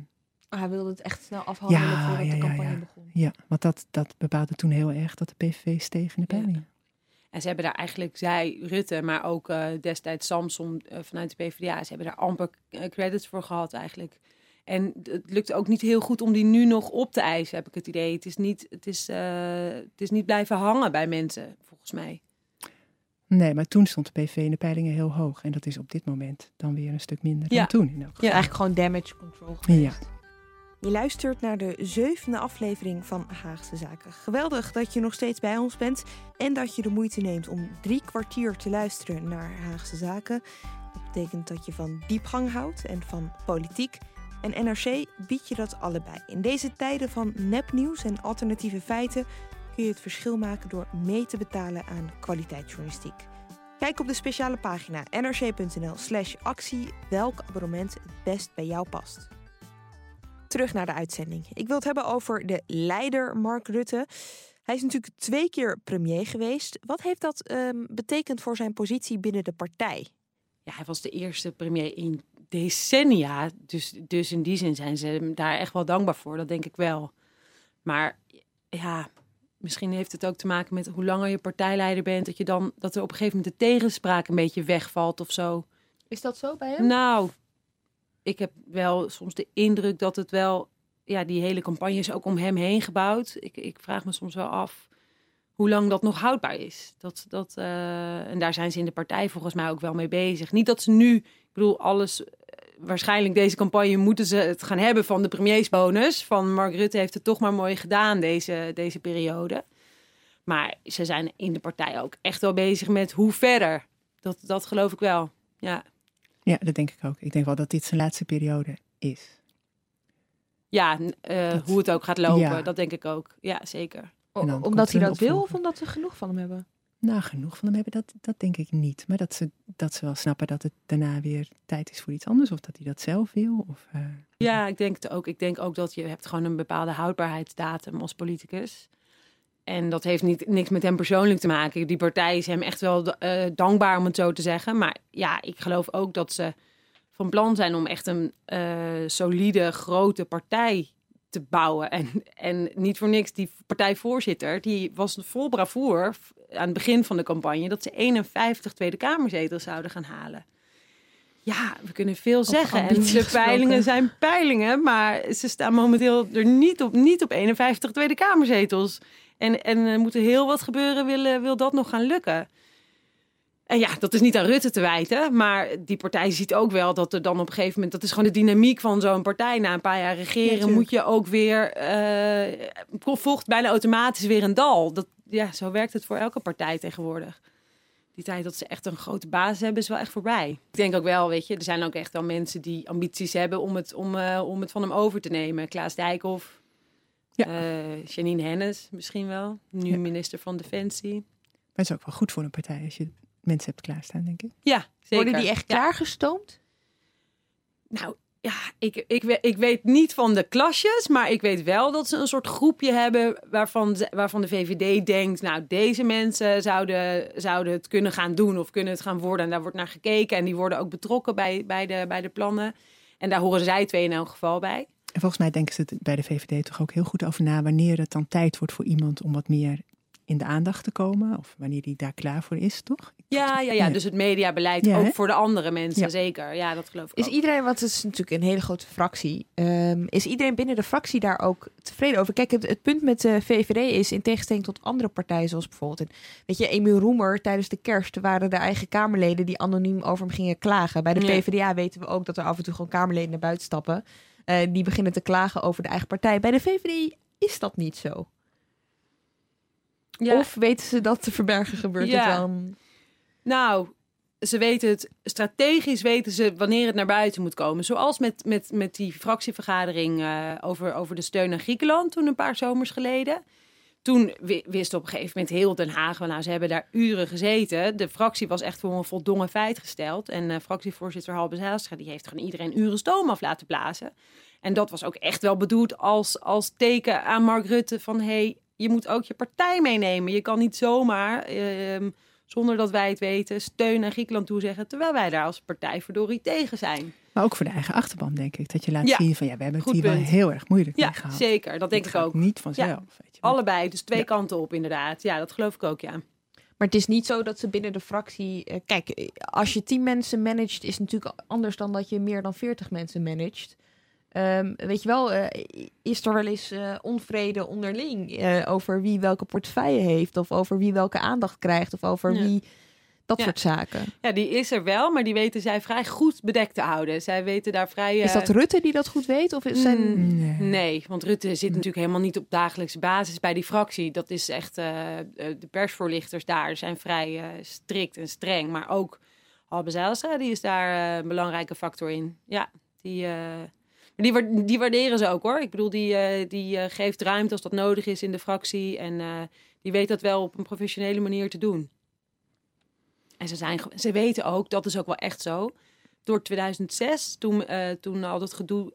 Ah, hij wilde het echt snel afhandelen Ja, voordat ja, de ja, campagne ja. begon. ja, want dat, dat bepaalde toen heel erg dat de PVV steeg in de peilingen. En ze hebben daar eigenlijk, zij, Rutte, maar ook eh, destijds Samson eh, vanuit de PvdA, ze hebben daar amper eh, credits voor gehad eigenlijk. En het lukt ook niet heel goed om die nu nog op te eisen, heb ik het idee. Het is niet, het is, eh, het is niet blijven hangen bij mensen, volgens mij. Nee, maar toen stond de PVV in de peilingen heel hoog. En dat is op dit moment dan weer een stuk minder Ja. dan toen. In elk geval. Ja. Eigenlijk gewoon damage control Ja. Je luistert naar de zevende aflevering van Haagse Zaken. Geweldig dat je nog steeds bij ons bent en dat je de moeite neemt om drie kwartier te luisteren naar Haagse Zaken. Dat betekent dat je van diepgang houdt en van politiek. En NRC biedt je dat allebei. In deze tijden van nepnieuws en alternatieve feiten kun je het verschil maken door mee te betalen aan kwaliteitsjournalistiek. Kijk op de speciale pagina nrc.nl/slash actie welk abonnement het best bij jou past. Terug naar de uitzending. Ik wil het hebben over de leider Mark Rutte. Hij is natuurlijk twee keer premier geweest. Wat heeft dat ehm, betekend voor zijn positie binnen de partij? Ja, hij was de eerste premier in decennia. Dus, dus in die zin zijn ze hem daar echt wel dankbaar voor. Dat denk ik wel. Maar ja, misschien heeft het ook te maken met hoe langer je partijleider bent. Dat, je dan, dat er op een gegeven moment de tegenspraak een beetje wegvalt of zo. Is dat zo bij hem? Nou, ik heb wel soms de indruk dat het wel... Ja, die hele campagne is ook om hem heen gebouwd. Ik, ik vraag me soms wel af hoe lang dat nog houdbaar is. Dat, dat, eh, en daar zijn ze in de partij volgens mij ook wel mee bezig. Niet dat ze nu, ik bedoel, alles... eh, Waarschijnlijk deze campagne moeten ze het gaan hebben van de premiersbonus. Van Mark Rutte heeft het toch maar mooi gedaan deze, deze periode. Maar ze zijn in de partij ook echt wel bezig met hoe verder. Dat, dat geloof ik wel. Ja. Ja, dat denk ik ook. Ik denk wel dat dit zijn laatste periode is. Ja, eh, Dat- hoe het ook gaat lopen, Ja. dat denk ik ook. Ja, zeker. Omdat hij dat wil of omdat ze genoeg van hem hebben? Nou, genoeg van hem hebben, dat, dat denk ik niet. Maar dat ze, dat ze wel snappen dat het daarna weer tijd is voor iets anders. Of dat hij dat zelf wil. Of, eh, Ja, ik denk het ook. Ik denk ook dat je hebt gewoon een bepaalde houdbaarheidsdatum als politicus. En dat heeft niet, niks met hem persoonlijk te maken. Die partij is hem echt wel eh, dankbaar, om het zo te zeggen. Maar ja, ik geloof ook dat ze van plan zijn om echt een eh, solide, grote partij te bouwen. En, en niet voor niks, die partijvoorzitter, die was vol bravoer aan het begin van de campagne... dat ze 51 Tweede Kamerzetels zouden gaan halen. Ja, we kunnen veel zeggen. En de peilingen zijn peilingen, maar ze staan momenteel er niet op, niet op 51 Tweede Kamerzetels. En, en er moet er heel wat gebeuren, wil, wil dat nog gaan lukken. En ja, dat is niet aan Rutte te wijten, maar die partij ziet ook wel dat er dan op een gegeven moment, dat is gewoon de dynamiek van zo'n partij. Na een paar jaar regeren moet je ook weer, eh volgt bijna automatisch weer een dal. Dat, ja, zo werkt het voor elke partij tegenwoordig. Die tijd dat ze echt een grote basis hebben, is wel echt voorbij. Ik denk ook wel, weet je, er zijn ook echt wel mensen die ambities hebben om het, om, eh, om het van hem over te nemen. Klaas Dijkhoff, Ja. eh, Janine Hennis misschien wel, nu Ja. minister van Defensie. maar het is ook wel goed voor een partij als je mensen hebt klaarstaan, denk ik. Ja, zeker. Worden die echt Ja. klaargestoomd? Nou ja, ik, ik, ik weet niet van de klasjes, maar ik weet wel dat ze een soort groepje hebben waarvan, waarvan de VVD denkt, nou deze mensen zouden, zouden het kunnen gaan doen of kunnen het gaan worden. En daar wordt naar gekeken en die worden ook betrokken bij, bij, de, bij de plannen. En daar horen zij twee in elk geval bij. En volgens mij denken ze het bij de VVD toch ook heel goed over na wanneer het dan tijd wordt voor iemand om wat meer in de aandacht te komen. Of wanneer die daar klaar voor is, toch? Ja, ja, ja. Ja. dus het mediabeleid Ja, ook hè? voor de andere mensen, Ja. zeker. Ja, dat geloof ik Is ook. iedereen, want het is natuurlijk een hele grote fractie, ehm, is iedereen binnen de fractie daar ook tevreden over? Kijk, het, het punt met de VVD is, in tegenstelling tot andere partijen, zoals bijvoorbeeld, weet je, Emiel Roemer, tijdens de kerst waren de eigen Kamerleden die anoniem over hem gingen klagen. Bij de Ja. PvdA weten we ook dat er af en toe gewoon Kamerleden naar buiten stappen. Eh, die beginnen te klagen over de eigen partij. Bij de VVD is dat niet zo. Ja. Of weten ze dat te verbergen gebeurt Ja. het wel? Nou, ze weten het strategisch weten ze wanneer het naar buiten moet komen. Zoals met, met, met die fractievergadering eh, over, over de steun aan Griekenland toen een paar zomers geleden. Toen wist op een gegeven moment heel Den Haag, nou, ze hebben daar uren gezeten. De fractie was echt voor een voldongen feit gesteld. En uh, fractievoorzitter Halbe Zijlstra, die heeft gewoon iedereen uren stoom af laten blazen. En dat was ook echt wel bedoeld als, als teken aan Mark Rutte van... hey, je moet ook je partij meenemen. Je kan niet zomaar, ehm, zonder dat wij het weten, steun aan Griekenland toezeggen... terwijl wij daar als partij verdorie tegen zijn. Maar ook voor de eigen achterban, denk ik. Dat je laat zien van ja, we hebben het hier wel heel erg moeilijk ja, mee gehad. zeker. Dat denk ik ook. Niet vanzelf. Ja, weet je. Allebei, dus twee kanten op inderdaad. Ja, dat geloof ik ook, ja. Maar het is niet zo dat ze binnen de fractie. Uh, kijk, als je tien mensen managt, is het natuurlijk anders dan dat je meer dan veertig mensen managt. Um, weet je wel, uh, is er wel eens uh, onvrede onderling uh, over wie welke portefeuille heeft, of over wie welke aandacht krijgt, of over ja. wie dat soort zaken. Ja, die is er wel, maar die weten zij vrij goed bedekt te houden. Zij weten daar vrij. Is dat Rutte die dat goed weet? Of is zijn... nee. nee. want Rutte zit natuurlijk helemaal niet op dagelijkse basis bij die fractie. Dat is echt. de persvoorlichters daar zijn vrij strikt en streng. Maar ook Zijlstra, die is daar een belangrijke factor in. Ja, die die, die waarderen ze ook hoor. Ik bedoel, die, uh, die uh, geeft ruimte als dat nodig is in de fractie. En uh, die weet dat wel op een professionele manier te doen. En ze, zijn, ze weten ook, dat is ook wel echt zo. Door 2006, toen, toen al dat gedoe,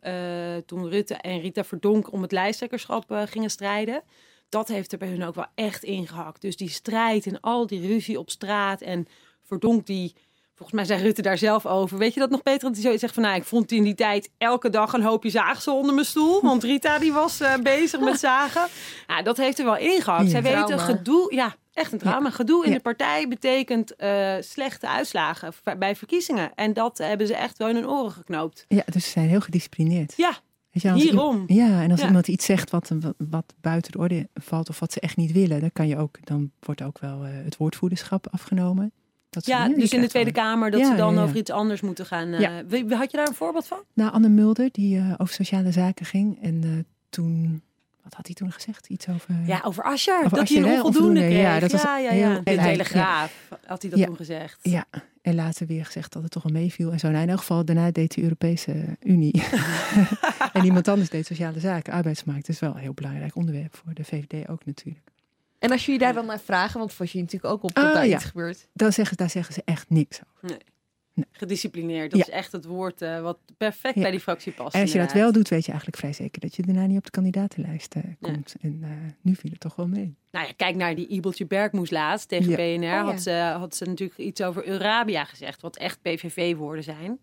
toen Rutte en Rita Verdonk om het lijsttrekkerschap gingen strijden. Dat heeft er bij hun ook wel echt ingehakt. Dus die strijd en al die ruzie op straat. En Verdonk die Volgens mij zei Rutte daar zelf over. Weet je dat nog beter? Dat hij zoiets zegt van, nou, ik vond in die tijd elke dag een hoopje zaagsel onder mijn stoel. Want Rita die was bezig met zagen. Ja, dat heeft er wel ingehakt. Zij weten gedoe, ja, echt een drama. Ja. Gedoe in ja. de partij betekent uh, slechte uitslagen bij verkiezingen. En dat hebben ze echt wel in hun oren geknoopt. Ja, dus ze zijn heel gedisciplineerd. Ja, je, Hierom. ja, en als ja. iemand iets zegt wat, wat, buiten de orde valt of wat ze echt niet willen, dan, kan je ook, dan wordt ook wel uh, het woordvoerderschap afgenomen. Dat ja, dus in de Tweede Kamer dat ze dan over iets anders moeten gaan. Uh, had je daar een voorbeeld van? Nou, Anne Mulder, die over sociale zaken ging. En toen, wat had hij toen gezegd? Iets over... Ja, over Ascher. Over dat Ascher, hij een onvoldoende kreeg. Ja, dat was ja, ja, ja. De Telegraaf had hij dat toen gezegd. Ja, en later weer gezegd dat het toch wel meeviel. En zo, nou, in elk geval, daarna deed de Europese Unie. en iemand anders deed sociale zaken, arbeidsmarkt. Dat is wel een heel belangrijk onderwerp voor de VVD ook natuurlijk. En als jullie daar dan naar vragen, want was je natuurlijk ook op dat ah, daar ja. iets gebeurt. Dan zeggen, daar zeggen ze echt niks over. Nee. Nee. Gedisciplineerd, dat ja. is echt het woord uh, wat perfect ja. bij die fractie past. En als je dat wel doet, weet je eigenlijk vrij zeker dat je daarna niet op de kandidatenlijst uh, komt. En uh, nu viel het toch wel mee. Nou ja, kijk naar die Ibeltje Bergmoes laatst tegen BNR. Oh, had, ze, had ze natuurlijk iets over Eurabia gezegd, wat echt PVV-woorden zijn.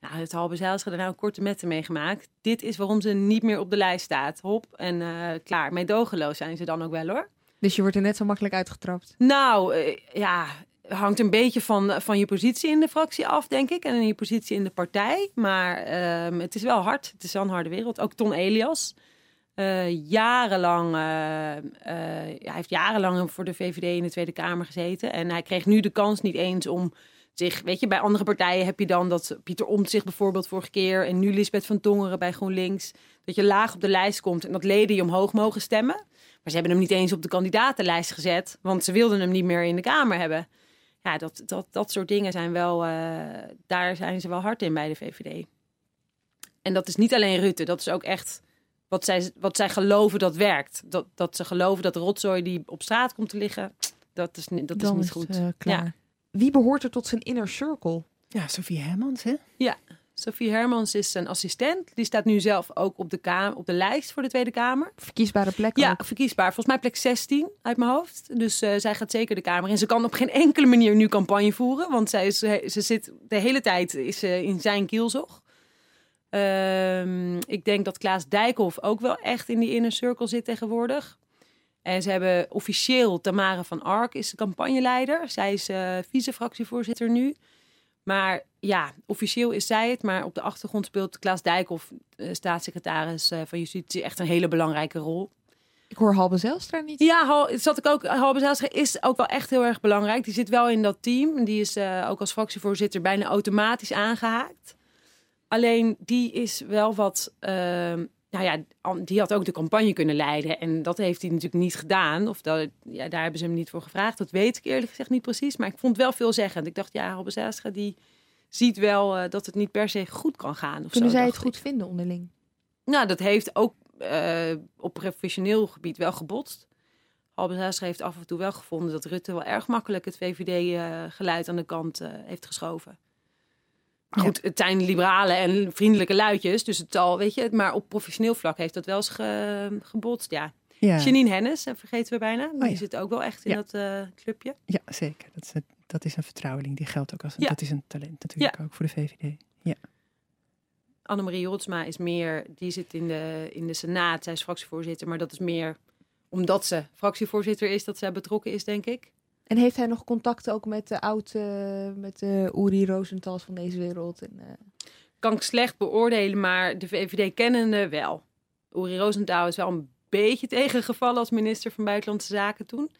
Nou, het Halbe Zijlstra er nou een korte metten meegemaakt. Dit is waarom ze niet meer op de lijst staat. Hop, en klaar. Meedogenloos zijn ze dan ook wel hoor. Dus je wordt er net zo makkelijk uitgetrapt? Nou, uh, ja, hangt een beetje van, van je positie in de fractie af, denk ik. En je positie in de partij. Maar uh, het is wel hard. Het is wel een harde wereld. Ook Ton Elias. Uh, jarenlang, uh, hij heeft jarenlang voor de VVD in de Tweede Kamer gezeten. En hij kreeg nu de kans niet eens om zich, weet je, bij andere partijen heb je dan dat Pieter Omtzigt bijvoorbeeld vorige keer en nu Lisbeth van Tongeren bij GroenLinks, dat je laag op de lijst komt en dat leden je omhoog mogen stemmen. Maar ze hebben hem niet eens op de kandidatenlijst gezet, want ze wilden hem niet meer in de Kamer hebben. Ja, dat, dat, dat soort dingen zijn wel, uh, daar zijn ze wel hard in bij de VVD. En dat is niet alleen Rutte, dat is ook echt wat zij, wat zij geloven dat werkt. Dat, dat ze geloven dat rotzooi die op straat komt te liggen, dat is, dat is niet goed. Uh, klaar. Ja. Wie behoort er tot zijn inner circle? Ja, Sophie Hermans, hè? Ja, Sophie Hermans is zijn assistent. Die staat nu zelf ook op de, kamer, op de lijst voor de Tweede Kamer. Verkiesbare plek Ja, verkiesbaar. Volgens mij plek 16 uit mijn hoofd. Dus uh, zij gaat zeker de Kamer in. Ze kan op geen enkele manier nu campagne voeren. Want zij is, ze zit de hele tijd is, uh, in zijn kielzog. Um, ik denk dat Klaas Dijkhoff ook wel echt in die inner circle zit tegenwoordig. En ze hebben officieel Tamara van Ark is de campagneleider. Zij is uh, vice-fractievoorzitter nu. Maar ja, officieel is zij het, maar op de achtergrond speelt Klaas Dijkhoff, uh, staatssecretaris uh, van Justitie, echt een hele belangrijke rol. Ik hoor Halbe Zijlstra niet. Ja, zat ik ook. Halbe Zijlstra is ook wel echt heel erg belangrijk. Die zit wel in dat team. Die is uh, ook als fractievoorzitter bijna automatisch aangehaakt. Alleen die is wel wat. Ehm, nou ja, die had ook de campagne kunnen leiden. En dat heeft hij natuurlijk niet gedaan. Of dat, ja, daar hebben ze hem niet voor gevraagd. Dat weet ik eerlijk gezegd niet precies. Maar ik vond het wel veelzeggend. Ik dacht, ja, Halbe Zijlstra die ziet wel uh, dat het niet per se goed kan gaan. Of Kunnen zo, zij het goed ik. vinden onderling? Nou, dat heeft ook uh, op professioneel gebied wel gebotst. Halbe Zijlstra heeft af en toe wel gevonden dat Rutte wel erg makkelijk het VVD-geluid aan de kant uh, heeft geschoven. Maar goed, het zijn liberale en vriendelijke luidjes, dus het al, weet je, maar op professioneel vlak heeft dat wel eens ge, gebotst, ja. ja. Janine Hennis, vergeten we bijna, die oh, ja. zit ook wel echt in ja. dat uh, clubje. Ja, zeker. Dat is, een, dat is een vertrouweling, die geldt ook als een, dat is een talent natuurlijk ook voor de VVD. Ja. Annemarie Jotsma is meer, die zit in de, in de Senaat, zij is fractievoorzitter, maar dat is meer omdat ze fractievoorzitter is, dat zij betrokken is, denk ik. En heeft hij nog contact ook met de oude, met de Uri Rosenthals van deze wereld? En, uh... Kan ik slecht beoordelen, maar de VVD kennende wel. Uri Rosenthal is wel een beetje tegengevallen als minister van Buitenlandse Zaken toen.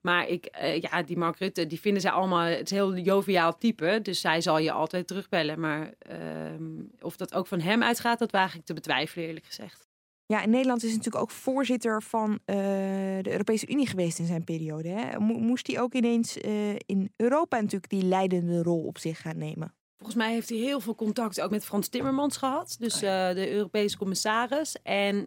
Maar ik, uh, ja, die Mark Rutte, die vinden zij allemaal, het heel joviaal type. Dus zij zal je altijd terugbellen. Maar uh, of dat ook van hem uitgaat, dat waag ik te betwijfelen, eerlijk gezegd. Ja, in Nederland is natuurlijk ook voorzitter van uh, de Europese Unie geweest in zijn periode. Hè? Moest hij ook ineens in Europa natuurlijk die leidende rol op zich gaan nemen? Volgens mij heeft hij heel veel contact ook met Frans Timmermans gehad. Dus de Europese commissaris. En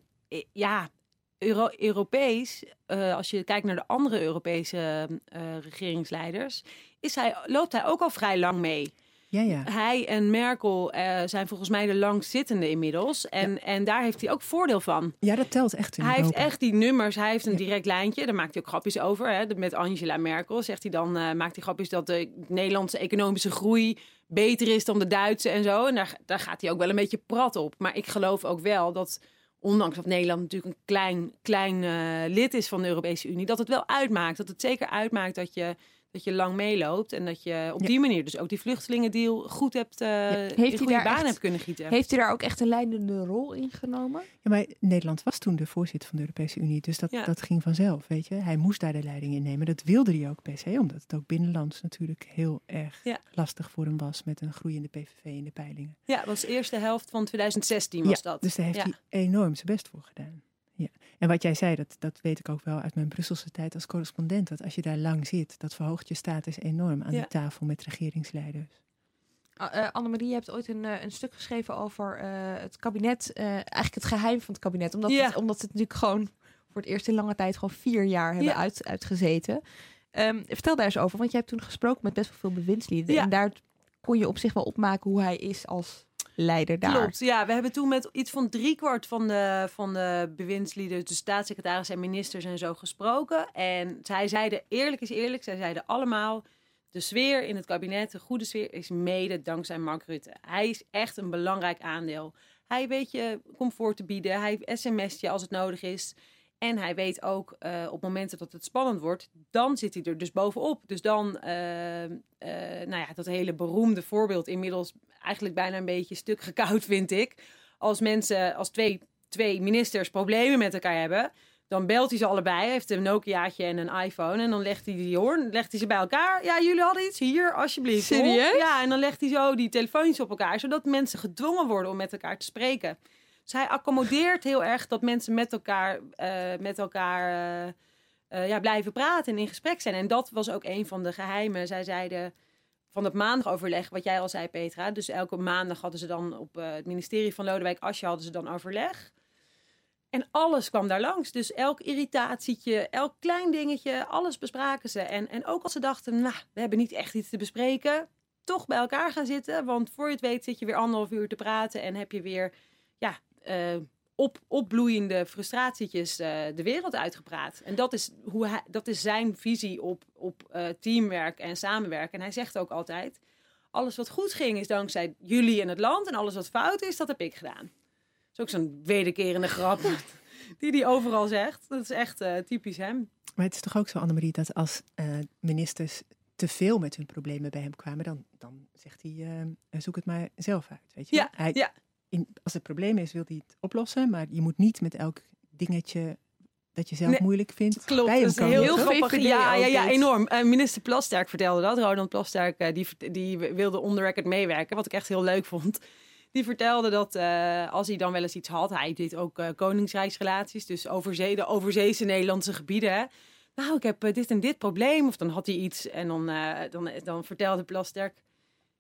ja, Euro Europees, uh, als je kijkt naar de andere Europese uh, regeringsleiders, is hij, loopt hij ook al vrij lang mee. Ja, ja. Hij en Merkel uh, zijn volgens mij de langzittende inmiddels. En, ja. en daar heeft hij ook voordeel van. Ja, dat telt echt. hij heeft echt die nummers. Hij heeft een direct lijntje. Daar maakt hij ook grapjes over. Hè. Met Angela Merkel zegt hij dan, maakt hij grapjes dat de Nederlandse economische groei beter is dan de Duitse en zo. En daar, daar gaat hij ook wel een beetje prat op. Maar ik geloof ook wel dat ondanks dat Nederland natuurlijk een klein, klein uh, lid is van de Europese Unie, dat het wel uitmaakt. Dat het zeker uitmaakt dat je dat je lang meeloopt en dat je op die manier dus ook die vluchtelingendeal goed hebt, uh, ja. heeft in baan echt, hebt kunnen gieten. Heeft hij daar ook echt een leidende rol in genomen? Ja, maar Nederland was toen de voorzitter van de Europese Unie, dus dat, ja. dat ging vanzelf, weet je. Hij moest daar de leiding in nemen. Dat wilde hij ook best, hè, omdat het ook binnenlands natuurlijk heel erg ja. lastig voor hem was met een groeiende PVV in de peilingen. Ja, dat was de eerste helft van 2016 was dat. Dus daar heeft hij enorm zijn best voor gedaan. Ja. En wat jij zei, dat, dat weet ik ook wel uit mijn Brusselse tijd als correspondent. Dat als je daar lang zit, dat verhoogt je status enorm aan ja. die tafel met regeringsleiders. Uh, Annemarie, je hebt ooit een, uh, een stuk geschreven over uh, het kabinet. eigenlijk het geheim van het kabinet. Omdat, ja. het, omdat het natuurlijk gewoon voor het eerst in lange tijd gewoon vier jaar hebben ja. uit, uitgezeten. Um, vertel daar eens over, want jij hebt toen gesproken met best wel veel bewindslieden. En daar kon je op zich wel opmaken hoe hij is als leider daar. Klopt, ja. We hebben toen met iets van driekwart van de, van de bewindslieden, de staatssecretaris en ministers en zo gesproken. En zij zeiden, eerlijk is eerlijk, zij zeiden allemaal... De sfeer in het kabinet, de goede sfeer, is mede dankzij Mark Rutte. Hij is echt een belangrijk aandeel. Hij weet je comfort te bieden. Hij sms't je als het nodig is. En hij weet ook uh, op momenten dat het spannend wordt, dan zit hij er dus bovenop. Dus dan, uh, uh, nou ja, dat hele beroemde voorbeeld inmiddels eigenlijk bijna een beetje stuk gekoud, vind ik. Als mensen, als twee, twee ministers problemen met elkaar hebben, dan belt hij ze allebei. Hij heeft een Nokiaatje en een iPhone. En dan legt hij die hoorn, legt hij ze bij elkaar. Ja, jullie hadden iets hier, alsjeblieft. Serieus? Ja, en dan legt hij zo die telefoontjes op elkaar, zodat mensen gedwongen worden om met elkaar te spreken. Hij accommodeert heel erg dat mensen met elkaar, uh, met elkaar uh, uh, ja, blijven praten en in gesprek zijn. En dat was ook een van de geheimen. Zij zeiden van het maandagoverleg, wat jij al zei, Petra. Dus elke maandag hadden ze dan op het ministerie van Lodewijk Asje hadden ze dan overleg. En alles kwam daar langs. Dus elk irritatietje, elk klein dingetje, alles bespraken ze. En, en ook als ze dachten, nou, we hebben niet echt iets te bespreken, toch bij elkaar gaan zitten. Want voor je het weet zit je weer anderhalf uur te praten en heb je weer ja, op, opbloeiende frustratietjes uh, de wereld uitgepraat. En dat is, hoe hij, dat is zijn visie op, op uh, teamwerk en samenwerken. En hij zegt ook altijd, alles wat goed ging is dankzij jullie en het land. En alles wat fout is, dat heb ik gedaan. Dat is ook zo'n wederkerende grap die hij overal zegt. Dat is echt uh, typisch hem. Maar het is toch ook zo, Annemarie, dat als ministers te veel met hun problemen bij hem kwamen, dan, dan zegt hij, zoek het maar zelf uit. Weet je? Ja, hij, ja in, als het probleem is, wil hij het oplossen. Maar je moet niet met elk dingetje dat je zelf nee, moeilijk vindt. Klopt, bij dat is heel, heel grappig. Ja, ja, ja, enorm. Uh, minister Plasterk vertelde dat. Ronald Plasterk, uh, die, die wilde on the record meewerken. Wat ik echt heel leuk vond. Die vertelde dat uh, als hij dan wel eens iets had, hij deed ook koningsreisrelaties, dus overzee, de overzeese Nederlandse gebieden. Nou, ik heb dit en dit probleem. Of dan had hij iets en dan, dan, dan vertelde Plasterk.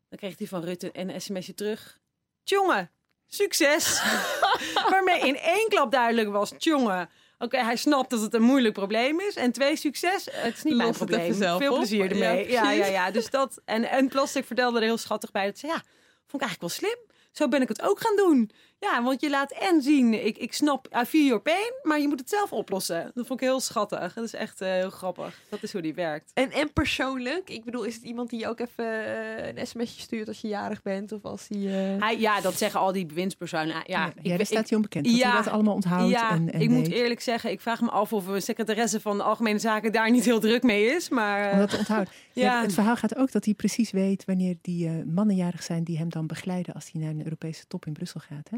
Dan kreeg hij van Rutte een sms'je terug. Tjonge, Succes! Waarmee in één klap duidelijk was, jongen, Oké, hij snapt dat het een moeilijk probleem is. En twee, succes. Het is niet mijn Los probleem. Veel op. plezier Ja, ermee. Ja, ja, precies. ja, Dus dat. En, en Plastic vertelde er heel schattig bij. Dat ze, ja, vond ik eigenlijk wel slim. Zo ben ik het ook gaan doen. Ja, want je laat en zien, ik, ik snap, I feel your pain, maar je moet het zelf oplossen. Dat vond ik heel schattig. Dat is echt eh, heel grappig. Dat is hoe die werkt. En, en persoonlijk, ik bedoel, is het iemand die je ook even eh, een sms'je stuurt als je jarig bent of als die... eh, Hij, ja, dat zeggen al die bewindspersonen. Ja, Ja, ik, daar ik- staat hij onbekend. Dat ja, hij dat allemaal onthoudt ja, en, en ik moet eerlijk zeggen, ik vraag me af of een secretaresse van de Algemene Zaken daar niet heel druk mee is. Maar Om eh, dat te onthouden. Ja, Ja. het verhaal gaat ook dat hij precies weet wanneer die mannen jarig zijn die hem dan begeleiden als hij naar een Europese top in Brussel gaat. Hè?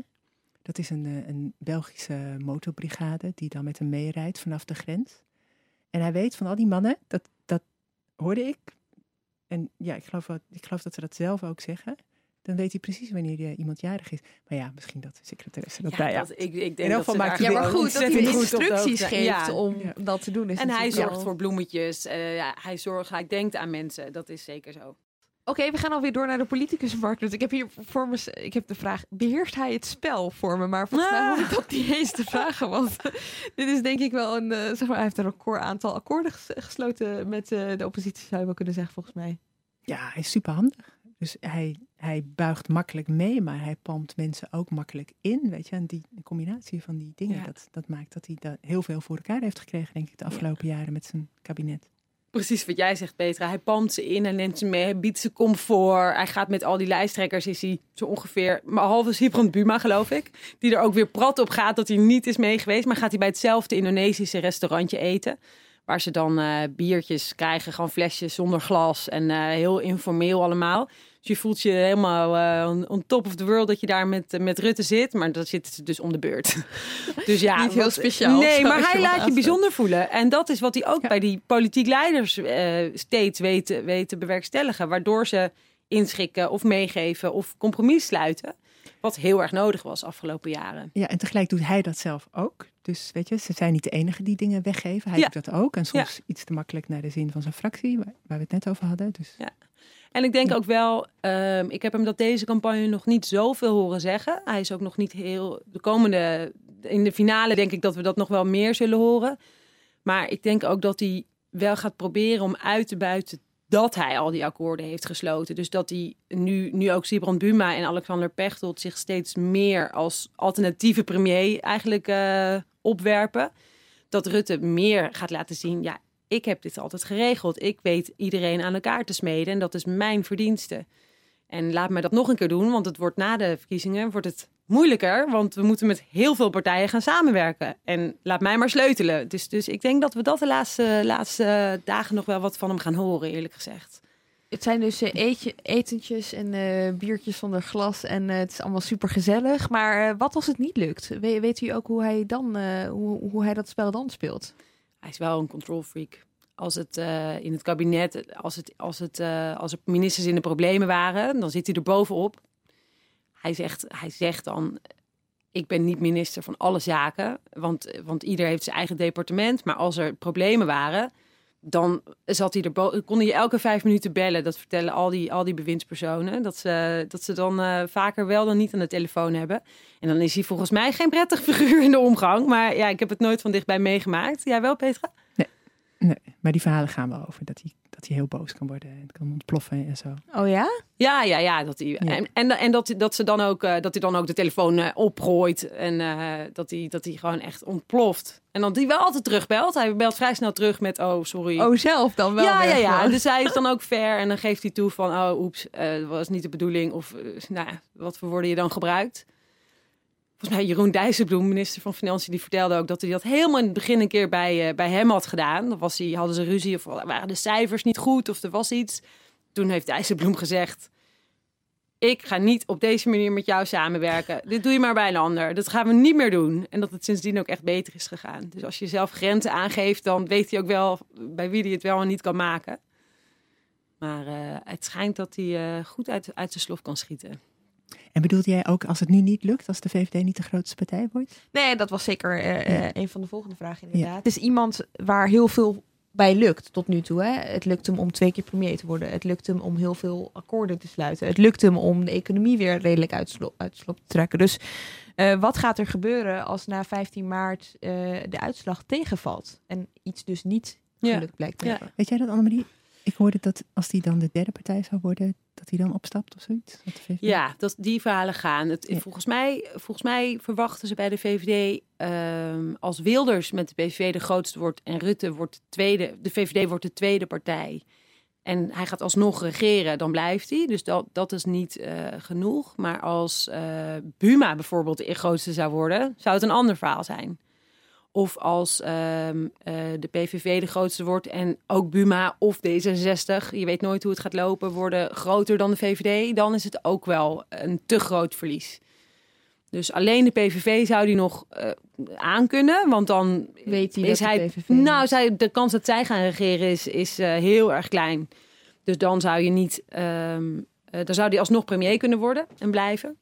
Dat is een, eh, een Belgische motorbrigade die dan met hem meerijdt vanaf de grens. En hij weet van al die mannen, dat, dat hoorde ik. En ja, ik geloof, wel, ik geloof dat ze dat zelf ook zeggen. Dan weet hij precies wanneer eh, iemand jarig is. Maar ja, misschien dat de secretaresse dat ja, bij dat, ik, ik denk dat geval ze maakt daar hij ja, maar goed, dat hij instructies geeft Ja. om Ja. dat te doen. Is En hij zorgt wel- voor bloemetjes. eh, ja, hij zorgt, hij denkt aan mensen. Dat is zeker zo. Oké, we gaan alweer door naar de politicus Mark Rutte. Ik heb hier voor me, ik heb de vraag, beheerst hij het spel voor me? Maar volgens mij Ah. hoef ik dat niet eens te vragen, want dit is denk ik wel een, eh, zeg maar, hij heeft een record aantal akkoorden ges- gesloten met eh, de oppositie, zou je wel kunnen zeggen, volgens mij. Ja, hij is super handig. Dus hij, hij buigt makkelijk mee, maar hij palmt mensen ook makkelijk in. Weet je, en die combinatie van die dingen, Ja. dat, dat maakt dat hij daar heel veel voor elkaar heeft gekregen, denk ik, de afgelopen jaren met zijn kabinet. Precies wat jij zegt, Petra. Hij palmt ze in, hij neemt ze mee, biedt ze comfort. Hij gaat met al die lijsttrekkers, is hij zo ongeveer, maar halve Sibrand Buma geloof ik. Die er ook weer prat op gaat dat hij niet is mee geweest. Maar gaat hij bij hetzelfde Indonesische restaurantje eten. Waar ze dan eh, biertjes krijgen, gewoon flesjes zonder glas. En eh, heel informeel allemaal. Dus je voelt je helemaal eh, on- top of the world dat je daar met, eh, met Rutte zit. Maar zitten ze dus om de beurt. dus ja, Niet heel wat- speciaal Nee, maar hij laat je bijzonder voelen. En dat is wat hij ook Ja. bij die politiek leiders eh, steeds weten, weten bewerkstelligen. Waardoor ze inschikken of meegeven of compromis sluiten. Wat heel erg nodig was afgelopen jaren. Ja, en tegelijk doet hij dat zelf ook. Dus weet je, ze zijn niet de enige die dingen weggeven. Hij Ja. doet dat ook. En soms iets te makkelijk naar de zin van zijn fractie, waar, waar we het net over hadden. Dus En ik denk ook wel, ehm, ik heb hem dat deze campagne nog niet zoveel horen zeggen. Hij is ook nog niet heel. De komende, in de finale denk ik dat we dat nog wel meer zullen horen. Maar ik denk ook dat hij wel gaat proberen om uit te buiten dat hij al die akkoorden heeft gesloten. Dus dat hij nu, nu ook Sibrand Buma en Alexander Pechtold zich steeds meer als alternatieve premier eigenlijk eh, opwerpen. Dat Rutte meer gaat laten zien, ja, ik heb dit altijd geregeld. Ik weet iedereen aan elkaar te smeden en dat is mijn verdienste. En laat me dat nog een keer doen, want het wordt na de verkiezingen wordt het moeilijker, want we moeten met heel veel partijen gaan samenwerken. En laat mij maar sleutelen. Dus, dus ik denk dat we dat de laatste, laatste dagen nog wel wat van hem gaan horen, eerlijk gezegd. Het zijn dus eh, etentjes en eh, biertjes zonder glas en eh, het is allemaal super gezellig. Maar wat als het niet lukt? We- weet u ook hoe hij, dan, hoe, hoe hij dat spel dan speelt? Hij is wel een control freak. Als het eh, in het kabinet, als, het, als, het, eh, als er ministers in de problemen waren, dan zit hij er bovenop. Hij zegt, hij zegt dan, ik ben niet minister van alle zaken, want, want ieder heeft zijn eigen departement. Maar als er problemen waren, dan zat hij er kon hij elke vijf minuten bellen. Dat vertellen al die, al die bewindspersonen. Dat ze, dat ze dan eh, vaker wel dan niet aan de telefoon hebben. En dan is hij volgens mij geen prettig figuur in de omgang. Maar ja, ik heb het nooit van dichtbij meegemaakt. Jij wel, Petra? Nee, maar die verhalen gaan wel over dat hij, dat hij heel boos kan worden en kan ontploffen en zo. Oh ja? Ja, ja, ja. Dat hij, En, en, en dat, dat, ze dan ook, eh, dat hij dan ook de telefoon eh, opgooit. En eh, dat, hij, dat hij gewoon echt ontploft. En dan die wel altijd terugbelt. Hij belt vrij snel terug met, oh, sorry. Oh, zelf dan wel? ja, weer ja, ja. gewoon. Dus hij is dan ook fair. En dan geeft hij toe van, oh, oeps, eh, dat was niet de bedoeling. Of, nou ja, wat voor woorden je dan gebruikt. Volgens mij Jeroen Dijsselbloem, minister van Financiën, die vertelde ook dat hij dat helemaal in het begin een keer bij, eh, bij hem had gedaan. Dan was hij, hadden ze ruzie of waren de cijfers niet goed of er was iets. Toen heeft Dijsselbloem gezegd, ik ga niet op deze manier met jou samenwerken. Dit doe je maar bij een ander. Dat gaan we niet meer doen. En dat het sindsdien ook echt beter is gegaan. Dus als je zelf grenzen aangeeft, dan weet hij ook wel bij wie hij het wel en niet kan maken. Maar eh, het schijnt dat hij eh, goed uit, uit zijn slof kan schieten. En bedoelt jij ook als het nu niet lukt, als de VVD niet de grootste partij wordt? Nee, dat was zeker eh, Ja. eh, een van de volgende vragen inderdaad. Het is iemand waar heel veel bij lukt tot nu toe. Hè? Het lukt hem om twee keer premier te worden. Het lukt hem om heel veel akkoorden te sluiten. Het lukt hem om de economie weer redelijk uit slop, uit slop te trekken. Dus uh, wat gaat er gebeuren als na 15 maart uh, de uitslag tegenvalt en iets dus niet gelukt ja. blijkt te ja. hebben? Weet jij dat, Annemarie? Ik hoorde dat als die dan de derde partij zou worden, dat hij dan opstapt of zoiets. Ja, dat die verhalen gaan. Het, ja. volgens, mij, volgens mij verwachten ze bij de VVD um, als Wilders met de PVV de grootste wordt en Rutte wordt de tweede, de VVD wordt de tweede partij. En hij gaat alsnog regeren, dan blijft hij. Dus dat, dat is niet uh, genoeg. Maar als uh, Buma bijvoorbeeld de grootste zou worden, zou het een ander verhaal zijn. Of als um, uh, de PVV de grootste wordt en ook Buma of D66, je weet nooit hoe het gaat lopen, worden groter dan de VVD, dan is het ook wel een te groot verlies. Dus alleen de PVV zou die nog uh, aankunnen, want dan weet hij is hij. PVV nou, zij, de kans dat zij gaan regeren is, is uh, heel erg klein. Dus dan zou je niet, um, uh, dan zou hij alsnog premier kunnen worden en blijven.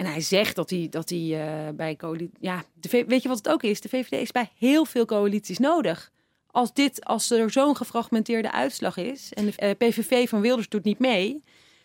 En hij zegt dat hij, dat hij uh, bij coalitie. Ja, de, weet je wat het ook is? De VVD is bij heel veel coalities nodig. Als, dit, als er zo'n gefragmenteerde uitslag is en de uh, PVV van Wilders doet niet mee,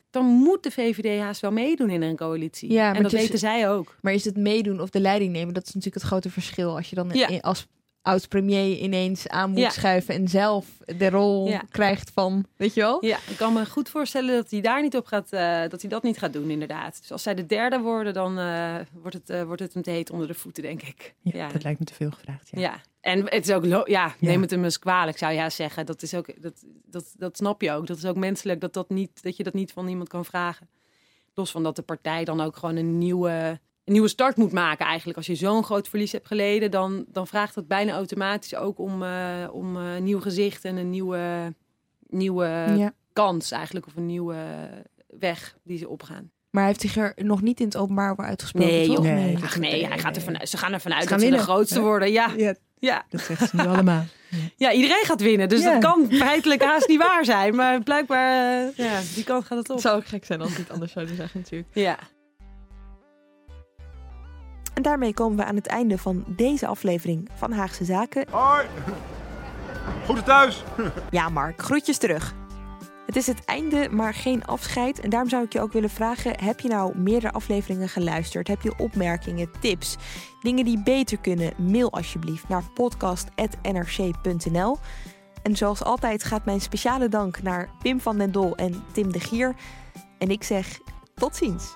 dan moet de VVD haast wel meedoen in een coalitie. Ja, en dat is, weten zij ook. Maar is het meedoen of de leiding nemen? Dat is natuurlijk het grote verschil. Als je dan ja. als oud-premier ineens aan moet ja. schuiven en zelf de rol ja. krijgt van, weet je wel? Ja, ik kan me goed voorstellen dat hij daar niet op gaat, uh, dat hij dat niet gaat doen, inderdaad. Dus als zij de derde worden, dan uh, wordt, het, uh, wordt het hem te heet onder de voeten, denk ik. Ja, ja. dat lijkt me te veel gevraagd. Ja, ja. en het is ook, ja, neem het hem eens kwalijk, zou je ja zeggen. Dat is ook, dat, dat, dat snap je ook. Dat is ook menselijk, dat, dat, niet, dat je dat niet van iemand kan vragen. Los van dat de partij dan ook gewoon een nieuwe een nieuwe start moet maken eigenlijk. Als je zo'n groot verlies hebt geleden, dan, dan vraagt dat bijna automatisch ook om, uh, om uh, nieuw gezicht en een nieuwe, nieuwe ja. kans eigenlijk. Of een nieuwe weg die ze opgaan. Maar hij heeft zich er nog niet in het openbaar over uitgesproken, nee, toch? Nee, nee, Ach, nee, hij gaat ervan, ze gaan ervan uit dat ze de grootste worden. Ja. ja. Ja. Dat zeggen ze nu allemaal. Ja, iedereen gaat winnen. Dus ja. dat kan feitelijk haast niet waar zijn. Maar blijkbaar, uh, ja, die kant gaat het op. Het zou ook gek zijn als het anders zouden zeggen natuurlijk. Ja. En daarmee komen we aan het einde van deze aflevering van Haagse Zaken. Hoi! Goede thuis! Ja, Mark, groetjes terug. Het is het einde, maar geen afscheid. En daarom zou ik je ook willen vragen: heb je nou meerdere afleveringen geluisterd? Heb je opmerkingen, tips, dingen die beter kunnen? Mail alsjeblieft naar podcast.nrc.nl. En zoals altijd gaat mijn speciale dank naar Pim van den Dol en Tim de Gier. En ik zeg tot ziens.